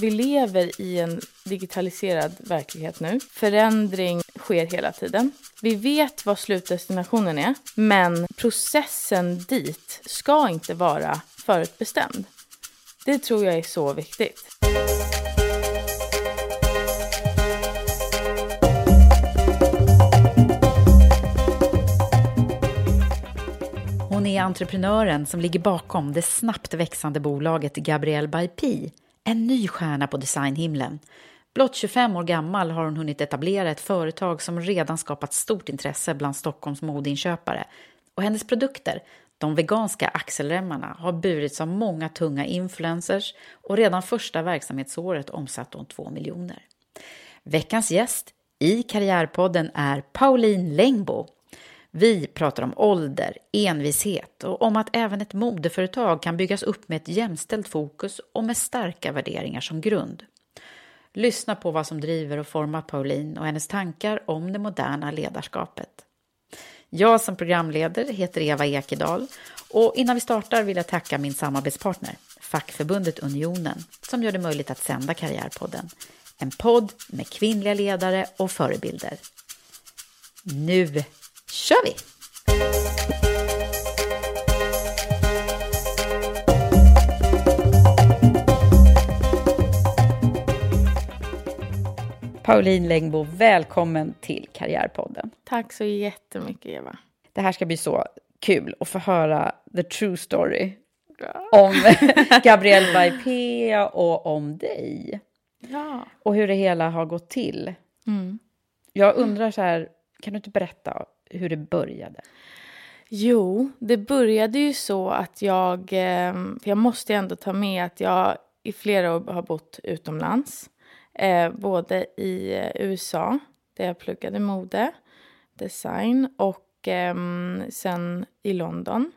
Vi lever i en digitaliserad verklighet nu. Förändring sker hela tiden. Vi vet vad slutdestinationen är, men processen dit ska inte vara förutbestämd. Det tror jag är så viktigt. Hon är entreprenören som ligger bakom det snabbt växande bolaget Gabrielle by Pi en ny stjärna på designhimlen. Blott 25 år gammal har hon hunnit etablera ett företag som redan skapat stort intresse bland Stockholms modeinköpare. Och hennes produkter, de veganska axelremmarna, har burits av många tunga influencers och redan första verksamhetsåret omsatte hon 2 miljoner. Veckans gäst i Karriärpodden är Pauline Längbo. Vi pratar om ålder, envishet och om att även ett modeföretag kan byggas upp med ett jämställt fokus och med starka värderingar som grund. Lyssna på vad som driver och formar Pauline och hennes tankar om det moderna ledarskapet. Jag som programledare heter Eva Ekedal och innan vi startar vill jag tacka min samarbetspartner, fackförbundet Unionen, som gör det möjligt att sända Karriärpodden. En podd med kvinnliga ledare och förebilder. Nu kör vi! Pauline Längbo, välkommen till Karriärpodden. Tack så jättemycket, Eva. Det här ska bli så kul att få höra the true story om Gabrielle P och om dig. Ja. Och hur det hela har gått till. Mm. Jag undrar så här, kan du inte berätta hur det började? Jo, det började ju så att jag... Ehm, för Jag måste ju ändå ta med att jag i flera år har bott utomlands. Eh, både i eh, USA, där jag pluggade mode, design och ehm, sen i London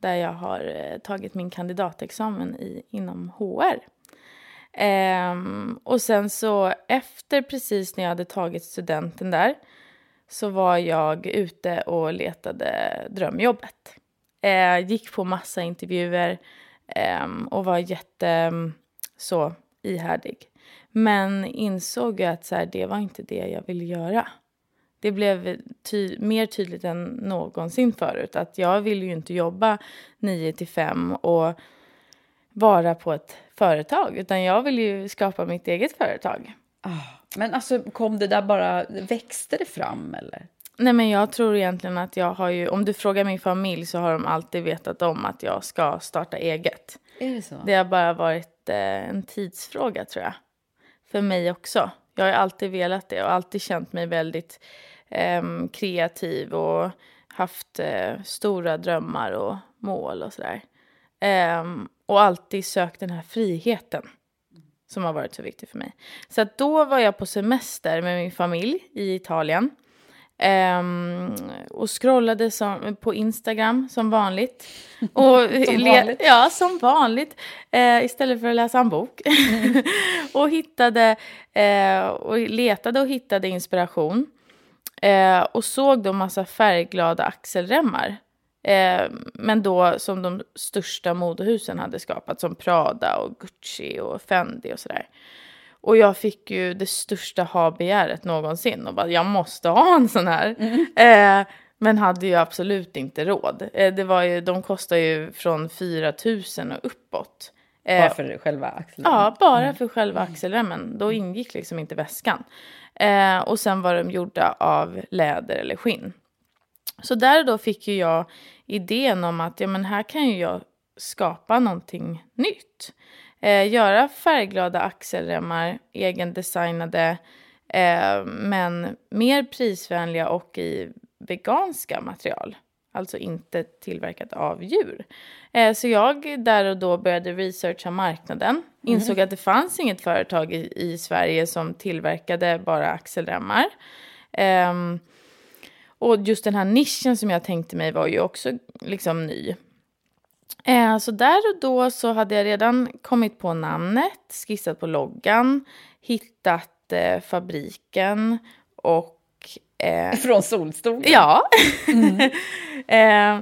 där jag har eh, tagit min kandidatexamen i, inom HR. Ehm, och sen så efter precis när jag hade tagit studenten där så var jag ute och letade drömjobbet. Eh, gick på massa intervjuer eh, och var jätte ehm, så ihärdig. Men insåg att så här, det var inte det jag ville göra. Det blev ty- mer tydligt än någonsin förut att jag ville ju inte jobba 9 till 5 och vara på ett företag utan jag vill ju skapa mitt eget företag. Ah. Men alltså, kom det där bara, växte det fram eller? Nej men jag tror egentligen att jag har ju, om du frågar min familj så har de alltid vetat om att jag ska starta eget. Är det så? Det har bara varit eh, en tidsfråga tror jag. För mig också. Jag har alltid velat det och alltid känt mig väldigt ehm, kreativ och haft eh, stora drömmar och mål och sådär. Ehm, och alltid sökt den här friheten som har varit så viktig för mig. Så att då var jag på semester med min familj i Italien. Ehm, och scrollade som, på Instagram som vanligt. Och Som vanligt. Ja, som vanligt. Eh, istället för att läsa en bok. och hittade eh, och letade och hittade inspiration. Eh, och såg då massa färgglada axelremmar. Eh, men då som de största modehusen hade skapat. Som Prada och Gucci och Fendi och sådär. Och jag fick ju det största ha-begäret någonsin. Och bara, jag måste ha en sån här. Eh, men hade ju absolut inte råd. Eh, det var ju, de kostar ju från 4 000 och uppåt. Eh, Bara för själva axeln. Ja, bara för själva axelremmen. Då ingick liksom inte väskan. Eh, och sen var de gjorda av läder eller skinn. Så där då fick ju jag idén om att ja, men här kan ju jag skapa någonting nytt. Eh, göra färgglada axelremmar, egendesignade, eh, men mer prisvänliga och i veganska material. Alltså inte tillverkat av djur. Eh, så jag där och då började researcha marknaden. Insåg att det fanns inget företag i, i Sverige som tillverkade bara axelremmar. Ehm, och just den här nischen som jag tänkte mig var ju också liksom ny. Eh, så där och då så hade jag redan kommit på namnet, skissat på loggan, hittat eh, fabriken och... Eh, Från solstolen. ja. eh,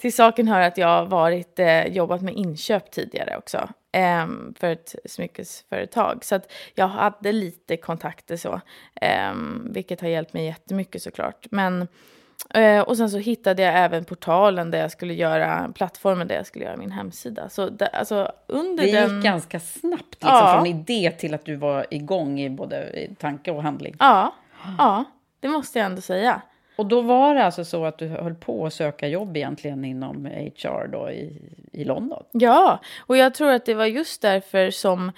till saken hör att jag varit, eh, jobbat med inköp tidigare också. Eh, för ett smyckesföretag. Så att jag hade lite kontakter så. Eh, vilket har hjälpt mig jättemycket såklart. Men Eh, och sen så hittade jag även portalen där jag skulle göra, plattformen där jag skulle göra min hemsida. Så det, alltså under Det gick den... ganska snabbt liksom, Ja. från idé till att du var igång i både tanke och handling. Ja, ja, det måste jag ändå säga. Och då var det alltså så att du höll på att söka jobb egentligen inom HR då i, i London? Ja, och jag tror att det var just därför som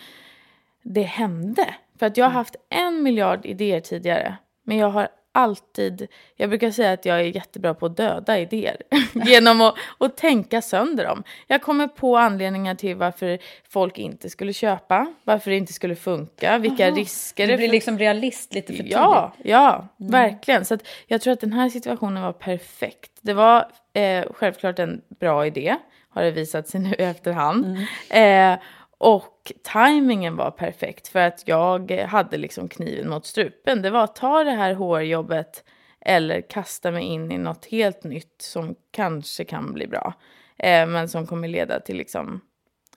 det hände. För att jag har haft en miljard idéer tidigare, men jag har alltid, jag brukar säga att jag är jättebra på att döda idéer genom att, att tänka sönder dem. Jag kommer på anledningar till varför folk inte skulle köpa, varför det inte skulle funka, vilka risker Du det blir fin- liksom realist lite för tidigt. Ja, ja, verkligen. Så jag tror att den här situationen var perfekt. Det var eh, självklart en bra idé, har det visat sig nu i efterhand. Eh, och tajmingen var perfekt för att jag hade liksom kniven mot strupen. Det var att ta det här hårjobbet eller kasta mig in i något helt nytt som kanske kan bli bra. Eh, men som kommer leda till liksom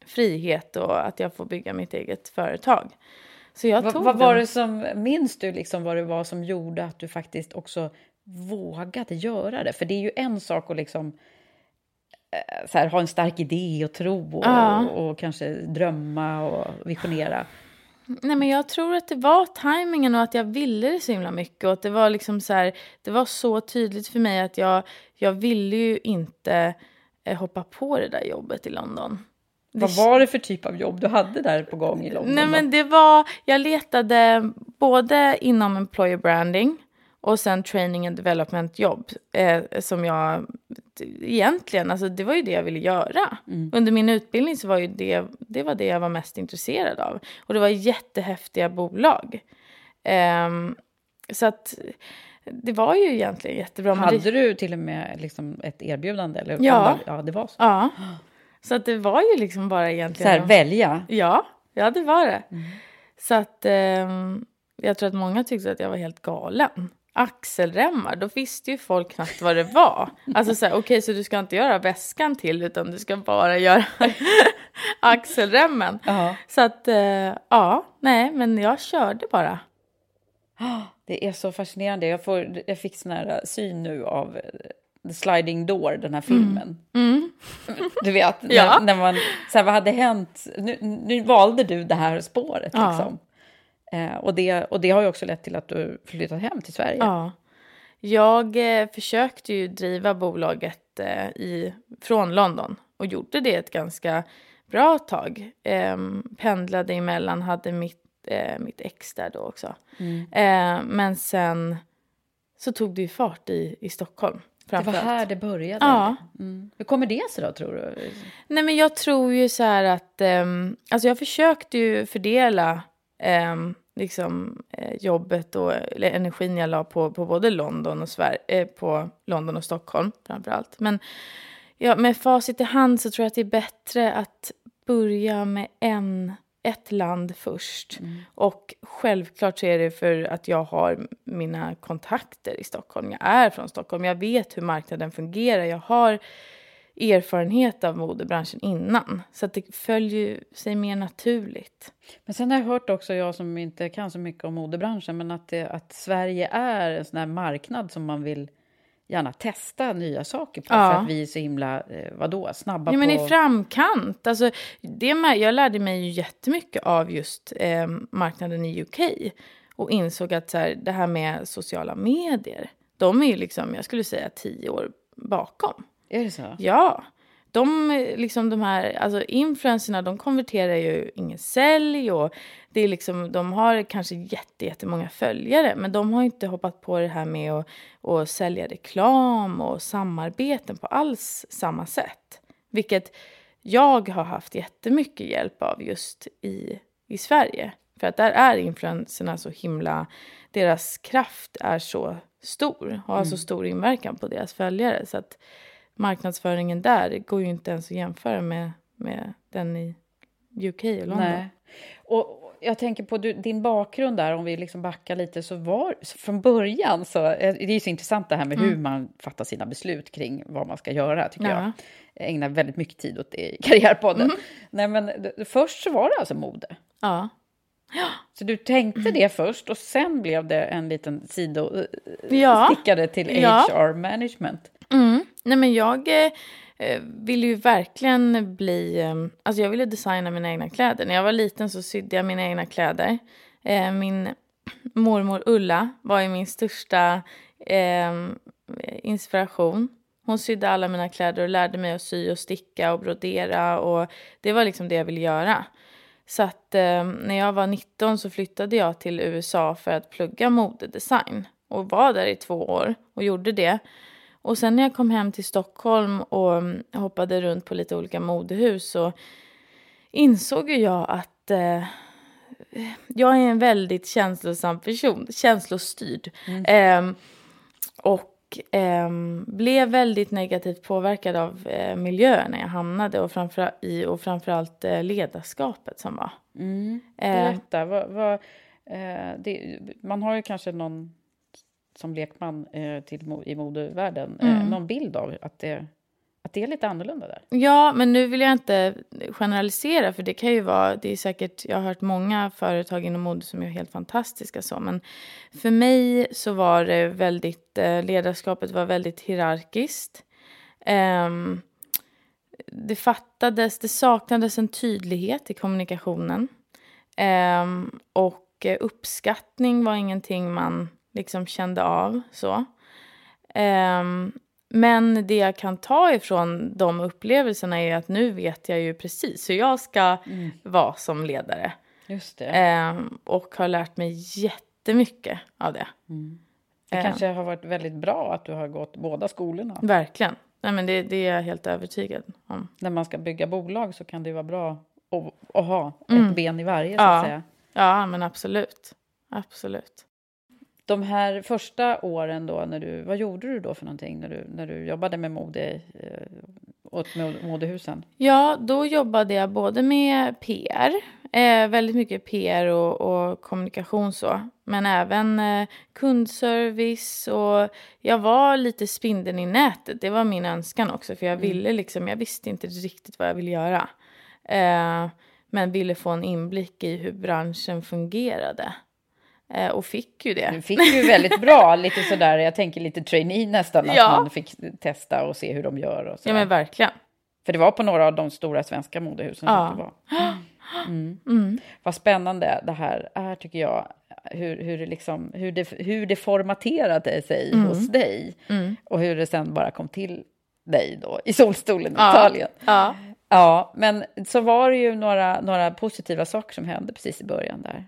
frihet och att jag får bygga mitt eget företag. Så jag Vad, tog vad var det som, minns du liksom vad det var som gjorde att du faktiskt också vågade göra det? För det är ju en sak att liksom så här, ha en stark idé och tro och, Ja. och kanske drömma och visionera. Nej, men jag tror att det var tajmingen och att jag ville det så himla mycket. Och det var liksom så här, det var så tydligt för mig att jag, jag ville ju inte eh, hoppa på det där jobbet i London. Vad var det för typ av jobb du hade där på gång i London? Nej, men det var, jag letade både inom employer branding och sen training and development jobb eh, som jag egentligen, alltså det var ju det jag ville göra. Under min utbildning så var ju det, det var det jag var mest intresserad av. Och det var jättehäftiga bolag. Ehm, så att det var ju egentligen jättebra. Hade det, du till och med liksom ett erbjudande? Eller? Ja. Ja, det var så. Ja. Så att det var ju liksom bara Så egentligen... här, välja. Ja, ja det var det. Så att ehm, jag tror att många tyckte att jag var helt galen. Axelremmar, då visste ju folk knappt vad det var. Alltså så här, okej så du ska inte göra väskan till utan du ska bara göra axelremmen. Ja. Så att eh, ja, nej men jag körde bara. Det är så fascinerande. Jag, får, jag fick sån här syn nu av eh, The Sliding Door, den här filmen. Du vet, när, Ja. när man... Så här, vad hade hänt? Nu, nu valde du det här spåret. Ja. Liksom. Eh, och, det, och det har ju också lett till att du flyttat hem till Sverige. Ja. Jag eh, försökte ju driva bolaget eh, i, från London och gjorde det ett ganska bra tag. Eh, pendlade emellan, hade mitt, eh, mitt ex där då också. Eh, men sen så tog det ju fart i, i Stockholm. det var här det började. Ja. Mm. Hur kommer det sig då, tror du? Nej, men jag tror ju så här att... ehm, alltså jag försökte ju fördela ehm, liksom, eh, jobbet och eller energin jag la på, på både London och, Sverige, eh, på London och Stockholm framför allt. Men ja, med facit i hand så tror jag att det är bättre att börja med en, ett land först. Mm. Och självklart så är det för att jag har mina kontakter i Stockholm. Jag är från Stockholm, jag vet hur marknaden fungerar. Jag har erfarenhet av modebranschen innan. Så att det följer sig mer naturligt. Men sen har jag hört också, jag som inte kan så mycket om modebranschen, men att, det, att Sverige är en sån här marknad som man vill gärna testa nya saker på. Ja. För att vi är så himla, eh, vadå, snabba Ja, men på... i framkant. Alltså, det, med- jag lärde mig ju jättemycket av just eh, marknaden i UK. Och insåg att så här, det här med sociala medier, de är ju liksom, jag skulle säga tio år bakom. Är det så? Ja. De, liksom de här, alltså influencerna, de konverterar ju ingen sälj och det är liksom, de har kanske jätte, jättemånga följare men de har inte hoppat på det här med att, att sälja reklam och samarbeten på alls samma sätt. Vilket jag har haft jättemycket hjälp av just i, i Sverige. För att där är influenserna så himla, deras kraft är så stor, har så stor inverkan på deras följare. Så att marknadsföringen där går ju inte ens att jämföra med, med den i UK och London. Nej. Och jag tänker på du, din bakgrund där, om vi liksom backar lite, så var från början så, eh, det är ju så intressant det här med hur man fattar sina beslut kring vad man ska göra, tycker Ja. jag. Jag ägnar väldigt mycket tid åt det i Karriärpodden. Nej, men först så var det alltså mode. Ja. Så du tänkte det först och sen blev det en liten sido eh, Ja. stickade till. HR management. Mm. Nej, men jag eh, eh, ville ju verkligen bli... Eh, alltså jag ville designa mina egna kläder. När jag var liten så sydde jag mina egna kläder. Eh, min mormor Ulla var ju min största eh, inspiration. Hon sydde alla mina kläder och lärde mig att sy och sticka och brodera. Och det var liksom det jag ville göra. Så att eh, när jag var 19 så flyttade jag till USA för att plugga modedesign. Och var där i två år och gjorde det. Och sen när jag kom hem till Stockholm och mm, hoppade runt på lite olika modehus så insåg jag att eh, jag är en väldigt känslosam person, känslostyrd. Ehm, och ehm, blev väldigt negativt påverkad av eh, miljöerna jag hamnade och, framför, i, och framförallt eh, ledarskapet som var. Mm. Eh, Berätta, vad, vad, eh, det, man har ju kanske någon som lekman eh, till, i modevärlden eh, Mm. någon bild av att det, att det är lite annorlunda där. Ja, men nu vill jag inte generalisera för det kan ju vara, det är säkert, jag har hört många företag inom mode som är helt fantastiska så, men för mig så var det väldigt, eh, ledarskapet var väldigt hierarkiskt. Ehm, det fattades, det saknades en tydlighet i kommunikationen. Ehm, och eh, uppskattning var ingenting man liksom kände av så. Ehm, men det jag kan ta ifrån de upplevelserna är att nu vet jag ju precis hur jag ska vara som ledare. Just. Ehm, och har lärt mig jättemycket av det. det eh. kanske har varit väldigt bra att du har gått båda skolorna. Verkligen. Nej, men det, det är jag helt övertygad om. När man ska bygga bolag så kan det vara bra att, att ha ett ben i varje, så att Mm. Ja. säga. Ja, men absolut. Absolut. De här första åren då, när du, vad gjorde du då för någonting när du, när du jobbade med mode eh, åt mo- modehusen? Ja, då jobbade jag både med PR, eh, väldigt mycket PR och, och kommunikation så, men även eh, kundservice och jag var lite spindeln i nätet. Det var min önskan också, för jag ville liksom, jag visste inte riktigt vad jag ville göra. Eh, men ville få en inblick i hur branschen fungerade. Eh, och fick ju det. Du fick ju väldigt bra, lite sådär, jag tänker lite trainee nästan, att Ja. man fick testa och se hur de gör och Ja, men verkligen. För det var på några av de stora svenska modehusen Ja. som du var. Mm. Vad spännande det här är, tycker jag. Hur, hur, det, liksom, hur, det, hur det formaterade sig hos dig. Och hur det sen bara kom till dig då, i solstolen i Ja. Italien. Ja. Ja, men så var det ju några, några positiva saker som hände precis i början där.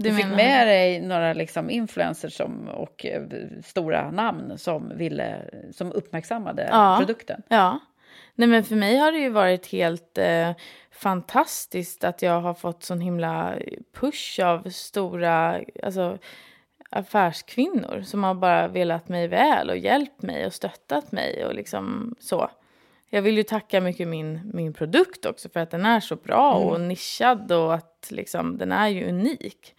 Mm. Du fick med dig några liksom influencers som, och eh, stora namn som, ville, som uppmärksammade Ja. produkten. Ja. Nej men för mig har det ju varit helt eh, fantastiskt att jag har fått sån himla push av stora alltså, affärskvinnor som har bara velat mig väl och hjälpt mig och stöttat mig och liksom så. Jag vill ju tacka mycket min, min produkt också för att den är så bra och nischad och att liksom, den är ju unik.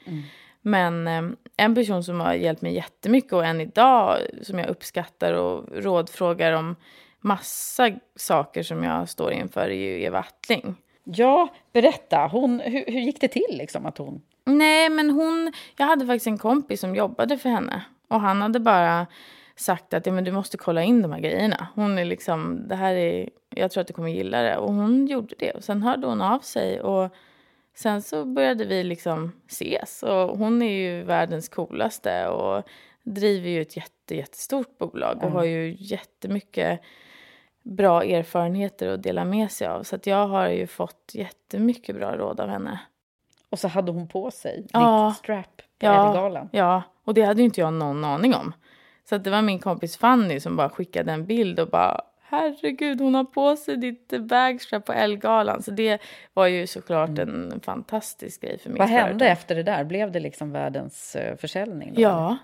Men eh, en person som har hjälpt mig jättemycket och än idag som jag uppskattar och rådfrågar om massa saker som jag står inför är ju Eva Attling. Ja, berätta. Hon, hur, hur gick det till liksom att hon... Nej, men hon... Jag hade faktiskt en kompis som jobbade för henne. Och han hade bara sagt att ja, men du måste kolla in de här grejerna. Hon är liksom, det här är, jag tror att du kommer gilla det. Och hon gjorde det. Och sen hörde hon av sig. Och sen så började vi liksom ses. Och hon är ju världens coolaste. Och driver ju ett jätte, jättestort bolag. Och har ju jättemycket bra erfarenheter att dela med sig av. Så att jag har ju fått jättemycket bra råd av henne. Och så hade hon på sig Ja. ditt strap på Ja, Ellegalan. ja, och det hade ju inte jag någon aning om. Så att det var min kompis Fanny som bara skickade en bild och bara herregud hon har på sig ditt bagstrap på Ellegalan. Så det var ju såklart en fantastisk grej för mitt Vad hände företag. efter det där? Blev det liksom världens eh, försäljning? Då? Ja,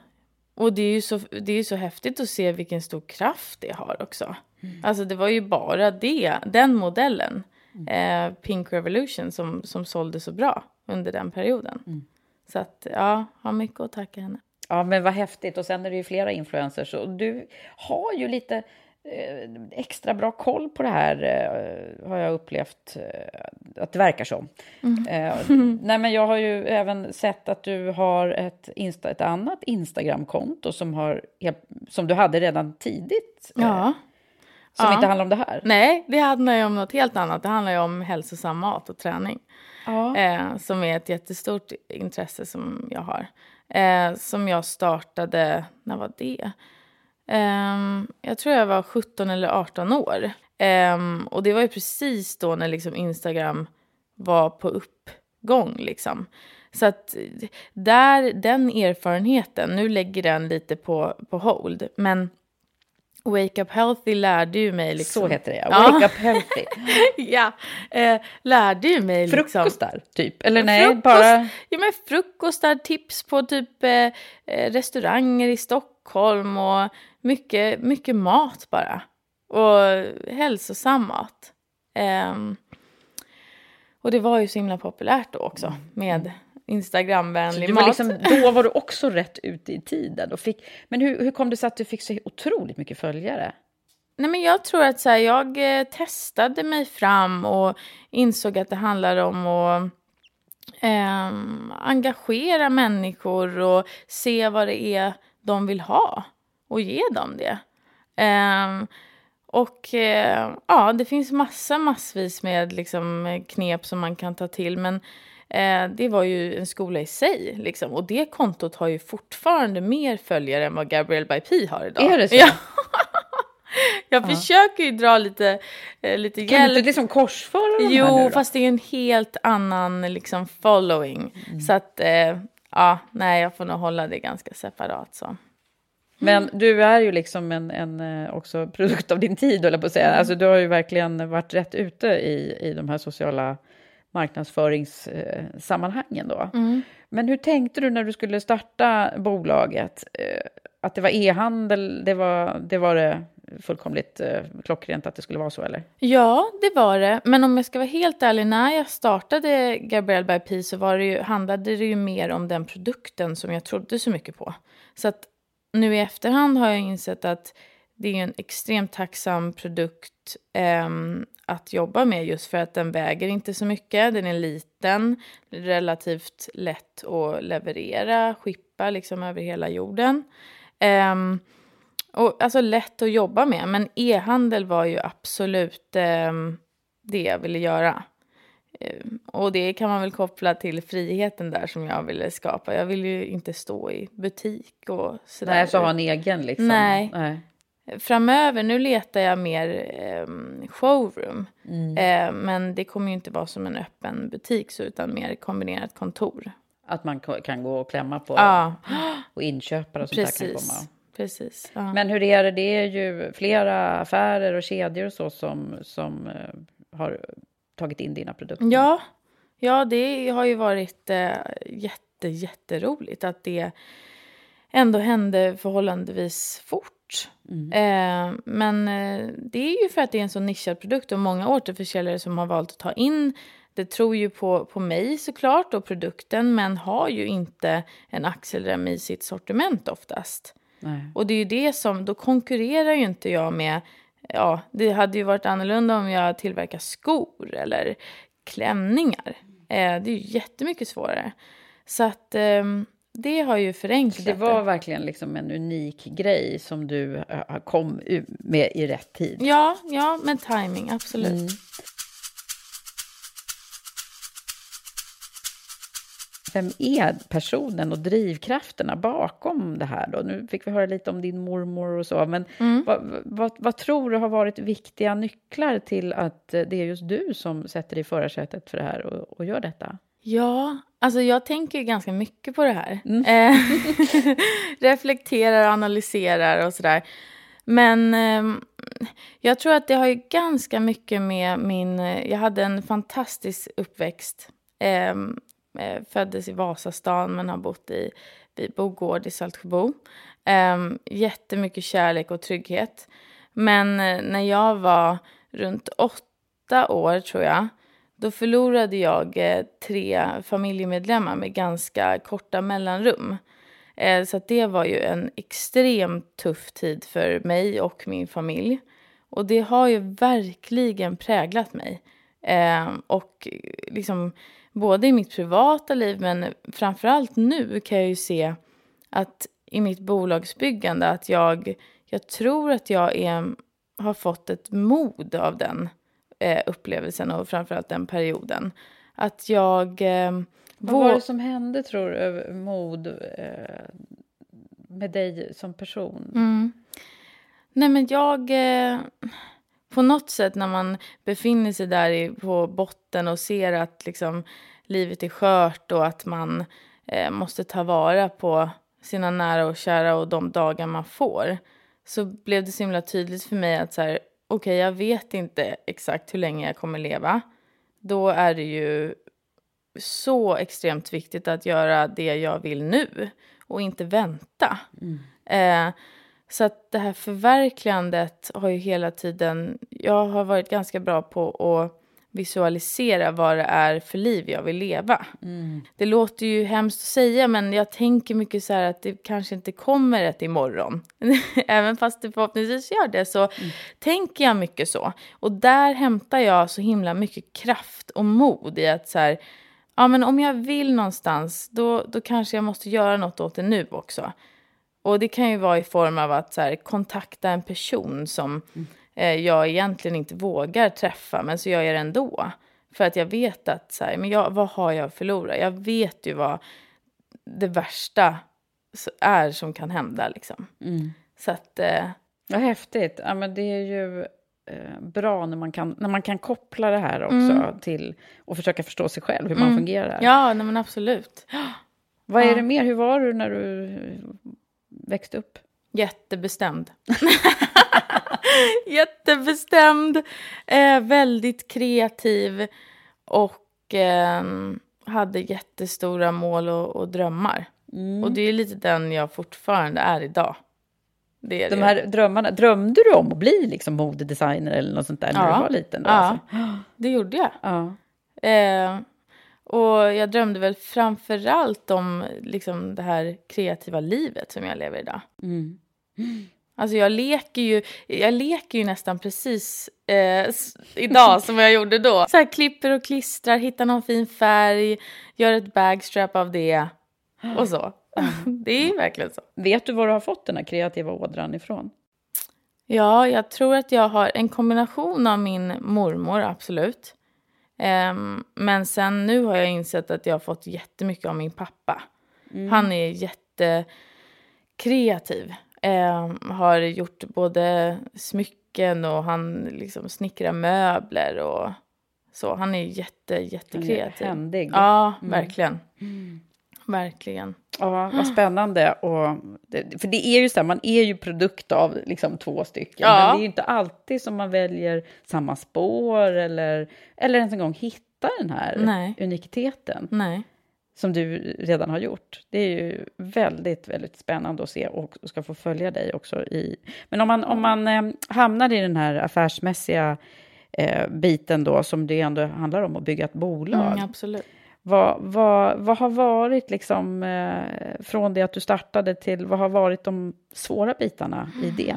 och det är ju så, det är så häftigt att se vilken stor kraft det har också. Alltså det var ju bara det, den modellen, eh, Pink Revolution, som, som sålde så bra under den perioden. Så att ja, har mycket att tacka henne. Ja, men vad häftigt. Och sen är det ju flera influencers. Och du har ju lite eh, extra bra koll på det här, eh, har jag upplevt eh, att det verkar som. Eh, nej, men jag har ju även sett att du har ett, Insta, ett annat Instagramkonto som, har, som du hade redan tidigt. Ja. Som Ja. inte handlar om det här. Nej, det handlar ju om något helt annat. Det handlar ju om hälsosam mat och träning. Ja. Eh, som är ett jättestort intresse som jag har. Eh, som jag startade, när var det? Eh, jag tror jag var 17 eller 18 år. Eh, och det var ju precis då när liksom Instagram var på uppgång. Liksom. Så att eh, där, den erfarenheten, nu lägger den lite på, på hold. Men Wake Up Healthy lärde ju mig... Liksom, Så heter det, ja. Ja. Wake up healthy. ja, eh, lärde ju mig liksom... Frukostar, typ? Eller nej, Frukost, bara... Ja, men frukostar, tips på typ eh, eh, restauranger i Stockholm och mycket, mycket mat bara. Och hälsosam mat. Ehm, och det var ju så himla populärt då också med Instagramvänlig var mat. liksom, då var du också rätt ute i tiden. Och fick, men hur, hur kom det sig att du fick så otroligt mycket följare? Nej, men jag tror att så här, jag eh, testade mig fram och insåg att det handlar om att ehm, engagera människor och se vad det är de vill ha och ge dem det. Ehm, och eh, ja, det finns massa massvis med liksom, knep som man kan ta till. Men eh, det var ju en skola i sig. Liksom. Och det kontot har ju fortfarande mer följare än vad Gabrielle by P har idag. Är det så? Ja. Jag försöker ju dra lite, eh, lite Kan du hjälp. inte liksom korsföra de här Jo, nu då? fast det är en helt annan liksom, following. Så att, eh, ja, nej, jag får nog hålla det ganska separat så. Men du är ju liksom en, en eh, också produkt av din tid, eller på att säga. Alltså, du har ju verkligen varit rätt ute i, i de här sociala marknadsföringssammanhangen då. Men hur tänkte du när du skulle starta bolaget? Eh, Att det var e-handel, det var det, var det fullkomligt eh, klockrent att det skulle vara så, eller? Ja, det var det. Men om jag ska vara helt ärlig, när jag startade Gabrielle by P så var det ju, handlade det ju mer om den produkten som jag trodde så mycket på. Så att nu i efterhand har jag insett att det är en extremt tacksam produkt ehm, att jobba med just för att den väger inte så mycket. Den är liten, relativt lätt att leverera, skippa liksom över hela jorden. Ehm, och, alltså lätt att jobba med, men e-handel var ju absolut ehm, det jag ville göra. Ehm, och det kan man väl koppla till friheten där som jag ville skapa. Jag vill ju inte stå i butik och sådär. Nej, så ha en egen liksom? Nej. Nej. Framöver, nu letar jag mer ehm, showroom. Ehm, men det kommer ju inte vara som en öppen butik så, utan mer kombinerat kontor. Att man kan gå och klämma på Ja, och inköpare och sånt där kan precis. komma. precis. Ja. Men hur är det? Det är ju flera affärer och kedjor och så som, som eh, har tagit in dina produkter. Ja, ja det har ju varit eh, jätte, jätteroligt att det ändå hände förhållandevis fort. Eh, men eh, det är ju för att det är en så nischad produkt och många återförsäljare som har valt att ta in det tror ju på, på mig såklart och produkten men har ju inte en axelrem i sitt sortiment oftast. Nej. Och det är ju det som, då konkurrerar ju inte jag med, ja det hade ju varit annorlunda om jag tillverkar skor eller klänningar. Eh, det är ju jättemycket svårare. Så att ehm, det har ju förenklat Det var verkligen liksom en unik grej som du eh, kom med i rätt tid. Ja, ja, med timing, absolut. Mm. Vem är personen och drivkrafterna bakom det här? Då? Nu fick vi höra lite om din mormor och så, men vad, vad, vad tror du har varit viktiga nycklar till att eh, det är just du som sätter dig i förarsätet för det här och, och gör detta? Ja, alltså jag tänker ganska mycket på det här. Eh, reflekterar, analyserar och sådär. Men ehm, jag tror att det har ju ganska mycket med min... eh, Jag hade en fantastisk uppväxt. Ehm, eh, föddes i Vasastan men har bott i vid Bogård i Saltsjöbo. Um, jättemycket kärlek och trygghet. Men eh, när jag var runt åtta år, tror jag, då förlorade jag eh, tre familjemedlemmar med ganska korta mellanrum. Eh, så att det var ju en extremt tuff tid för mig och min familj. Och det har ju verkligen präglat mig. Eh, och liksom både i mitt privata liv men framförallt nu kan jag ju se att i mitt bolagsbyggande att jag, jag tror att jag är, har fått ett mod av den eh, upplevelsen och framförallt den perioden. Att jag... Eh, Vad var det som hände, tror du, mod eh, med dig som person? Mm. Nej, men jag... Eh, på något sätt när man befinner sig där i, på botten och ser att liksom, livet är skört och att man eh, måste ta vara på sina nära och kära och de dagar man får så blev det så himla tydligt för mig att så här, okej, jag vet inte exakt hur länge jag kommer leva. Då är det ju så extremt viktigt att göra det jag vill nu och inte vänta. Eh, så att det här förverkligandet har ju hela tiden... Jag har varit ganska bra på att visualisera vad det är för liv jag vill leva. Det låter ju hemskt att säga, men jag tänker mycket så här att det kanske inte kommer ett imorgon. Även fast det förhoppningsvis gör det så tänker jag mycket så. Och där hämtar jag så himla mycket kraft och mod i att så här, ja men om jag vill någonstans, då, då kanske jag måste göra något åt det nu också. Och det kan ju vara i form av att så här, kontakta en person som eh, jag egentligen inte vågar träffa, men så gör jag det ändå. För att jag vet att, så här, men jag, vad har jag att förlora? Jag vet ju vad det värsta är som kan hända. Liksom. Så att, eh, Vad häftigt. Ja, men det är ju eh, bra när man, kan, när man kan koppla det här också till och försöka förstå sig själv, hur man fungerar. ja, nej, men absolut. Vad är det mer? Hur var du när du växte upp? Jättebestämd. Jättebestämd. Eh, väldigt kreativ. Och eh, hade jättestora mål och, och drömmar. Och det är lite den jag fortfarande är idag. Det är De det. här drömmarna, drömde du om att bli liksom modedesigner eller något sånt där när Ja. du var liten? Då, Ja, alltså? det gjorde jag. ja. Eh, och jag drömde väl framför allt om liksom, det här kreativa livet som jag lever idag. Mm. Alltså jag leker ju, jag leker ju nästan precis eh, idag som jag gjorde då. Så här klipper och klistrar, hittar någon fin färg, gör ett bagstrap av det och så. Det är ju verkligen så. Vet du var du har fått den här kreativa ådran ifrån? Ja, jag tror att jag har en kombination av min mormor, absolut. Ehm, men sen nu har jag insett att jag har fått jättemycket av min pappa. Han är jättekreativ. Ehm, har gjort både smycken och han liksom snickrar möbler och så. Han är jätte, jättekreativ. händig. Ja, verkligen. Verkligen. Ja, vad spännande. Och det, för det är ju så här, man är ju produkt av liksom två stycken. Ja. Men det är ju inte alltid som man väljer samma spår eller, eller ens en gång hittar den här Nej. unikiteten Nej. Som du redan har gjort. Det är ju väldigt, väldigt spännande att se och ska få följa dig också i... Men om man, om man eh, hamnar i den här affärsmässiga eh, biten då, som det ändå handlar om att bygga ett bolag. Mm, absolut. Vad, vad, vad har varit, liksom, eh, från det att du startade till, vad har varit de svåra bitarna i det?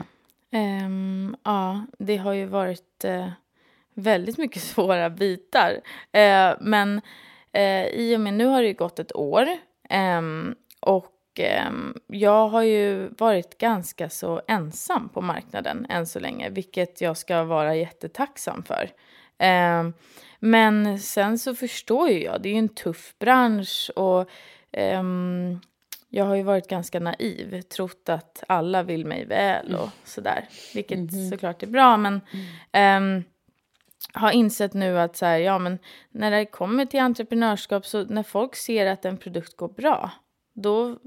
Ehm, ja, det har ju varit eh, väldigt mycket svåra bitar. Eh, men eh, i och med nu har det ju gått ett år. ehm, och ehm, jag har ju varit ganska så ensam på marknaden än så länge. Vilket jag ska vara jättetacksam för. Ehm, men sen så förstår ju jag, det är ju en tuff bransch. och ehm, jag har ju varit ganska naiv, trott att alla vill mig väl och sådär. Vilket såklart är bra, men ehm, har insett nu att så här, ja, men när det kommer till entreprenörskap, så när folk ser att en produkt går bra, då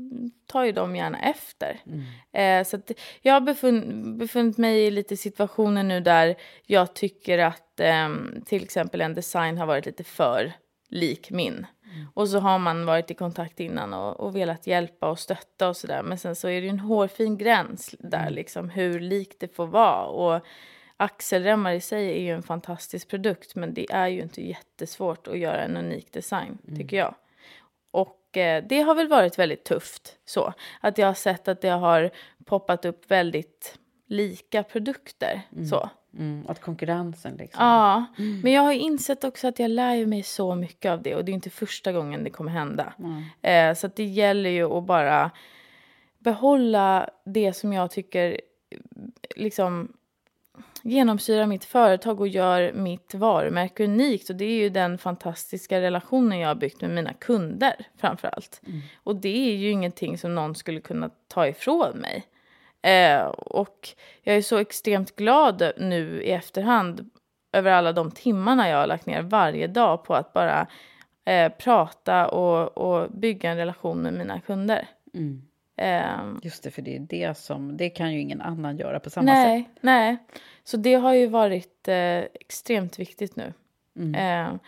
tar ju de gärna efter. Eh, så jag har befun- befunnit mig i lite situationer nu där jag tycker att ehm, till exempel en design har varit lite för lik min. Och så har man varit i kontakt innan och, och velat hjälpa och stötta och sådär. Men sen så är det ju en hårfin gräns där liksom hur likt det får vara. Och axelremmar i sig är ju en fantastisk produkt men det är ju inte jättesvårt att göra en unik design tycker jag. Och eh, det har väl varit väldigt tufft så. Att jag har sett att det har poppat upp väldigt lika produkter. Så. Mm, att konkurrensen liksom. Ja, men jag har insett också att jag lär mig så mycket av det och det är inte första gången det kommer hända. Eh, så att det gäller ju att bara behålla det som jag tycker liksom genomsyrar mitt företag och gör mitt varumärke unikt. Och det är ju den fantastiska relationen jag har byggt med mina kunder framför allt. Och det är ju ingenting som någon skulle kunna ta ifrån mig. Eh, och jag är så extremt glad nu i efterhand över alla de timmarna jag har lagt ner varje dag på att bara eh, prata och, och bygga en relation med mina kunder. Eh, Just det, för det är det som, det kan ju ingen annan göra på samma nej, sätt. nej. Så det har ju varit eh, extremt viktigt nu. Mm. Eh,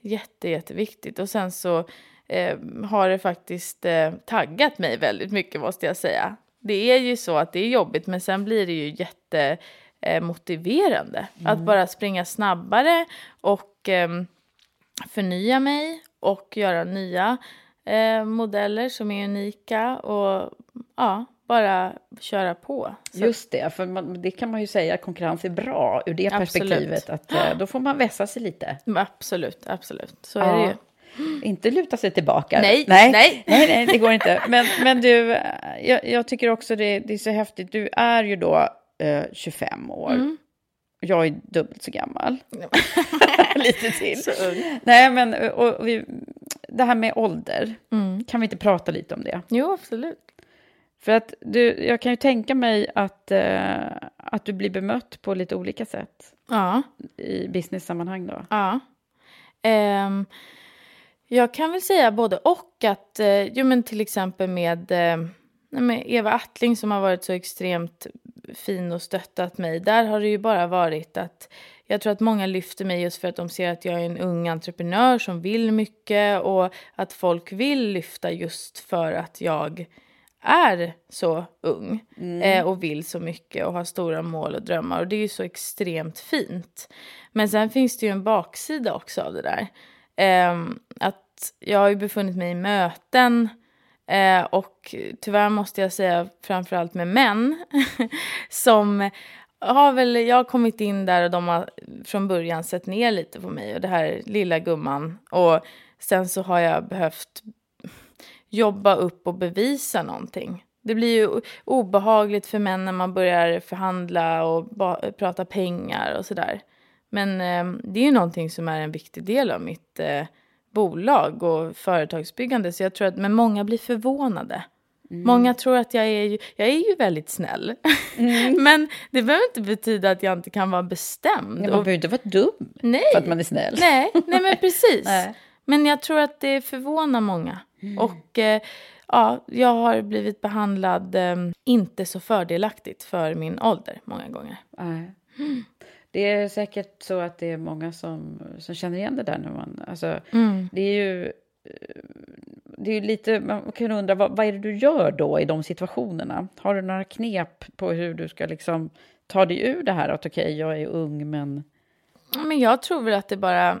jätte, jätteviktigt. Och sen så eh, har det faktiskt eh, taggat mig väldigt mycket måste jag säga. Det är ju så att det är jobbigt men sen blir det ju jätte eh, motiverande. Att Mm. bara springa snabbare och ehm, förnya mig och göra nya eh, modeller som är unika och ja, bara köra på. Så Just det, för man, det kan man ju säga att konkurrens är bra ur det Absolut. perspektivet. Att, eh, då får man vässa sig lite. Absolut, absolut. Så är det ju. Inte luta sig tillbaka. Nej, nej, nej. nej, nej, det går inte. Men, men du, eh, jag, jag tycker också det, det är så häftigt. Du är ju då eh, 25 år. Mm. Jag är dubbelt så gammal. Lite till. Nej, men och, och vi, det här med ålder, Mm. kan vi inte prata lite om det? Jo, absolut. För att du, jag kan ju tänka mig att, eh, att du blir bemött på lite olika sätt Ja. i business-sammanhang då. Ja. Ehm, jag kan väl säga både och. att eh, jo, men Till exempel med, eh, med Eva Attling som har varit så extremt fin och stöttat mig. Där har det ju bara varit att jag tror att många lyfter mig just för att de ser att jag är en ung entreprenör som vill mycket och att folk vill lyfta just för att jag är så ung eh, och vill så mycket och har stora mål och drömmar. Och det är ju så extremt fint. Men sen finns det ju en baksida också av det där. Ehm, att jag har ju befunnit mig i möten eh, och tyvärr måste jag säga framförallt med män som har väl, jag har kommit in där och de har från början sett ner lite på mig och det här lilla gumman. Och sen så har jag behövt jobba upp och bevisa någonting. Det blir ju obehagligt för män när man börjar förhandla och prata pengar och sådär. Men eh, det är ju någonting som är en viktig del av mitt eh, bolag och företagsbyggande. Så jag tror att, men många blir förvånade. Många tror att jag är ju, jag är ju väldigt snäll. men det behöver inte betyda att jag inte kan vara bestämd. Man och- behöver inte vara dum nej. för att man är snäll. Nej, nej men precis. Nej. Men jag tror att det förvånar många. Och eh, ja, jag har blivit behandlad eh, inte så fördelaktigt för min ålder många gånger. Nej. Det är säkert så att det är många som, som känner igen det där. När man, alltså, Mm. Det är ju eh, det är ju lite, man kan undra vad, vad är det du gör då i de situationerna? Har du några knep på hur du ska liksom ta dig ur det här att okej, jag är ung men... Men jag tror väl att det bara...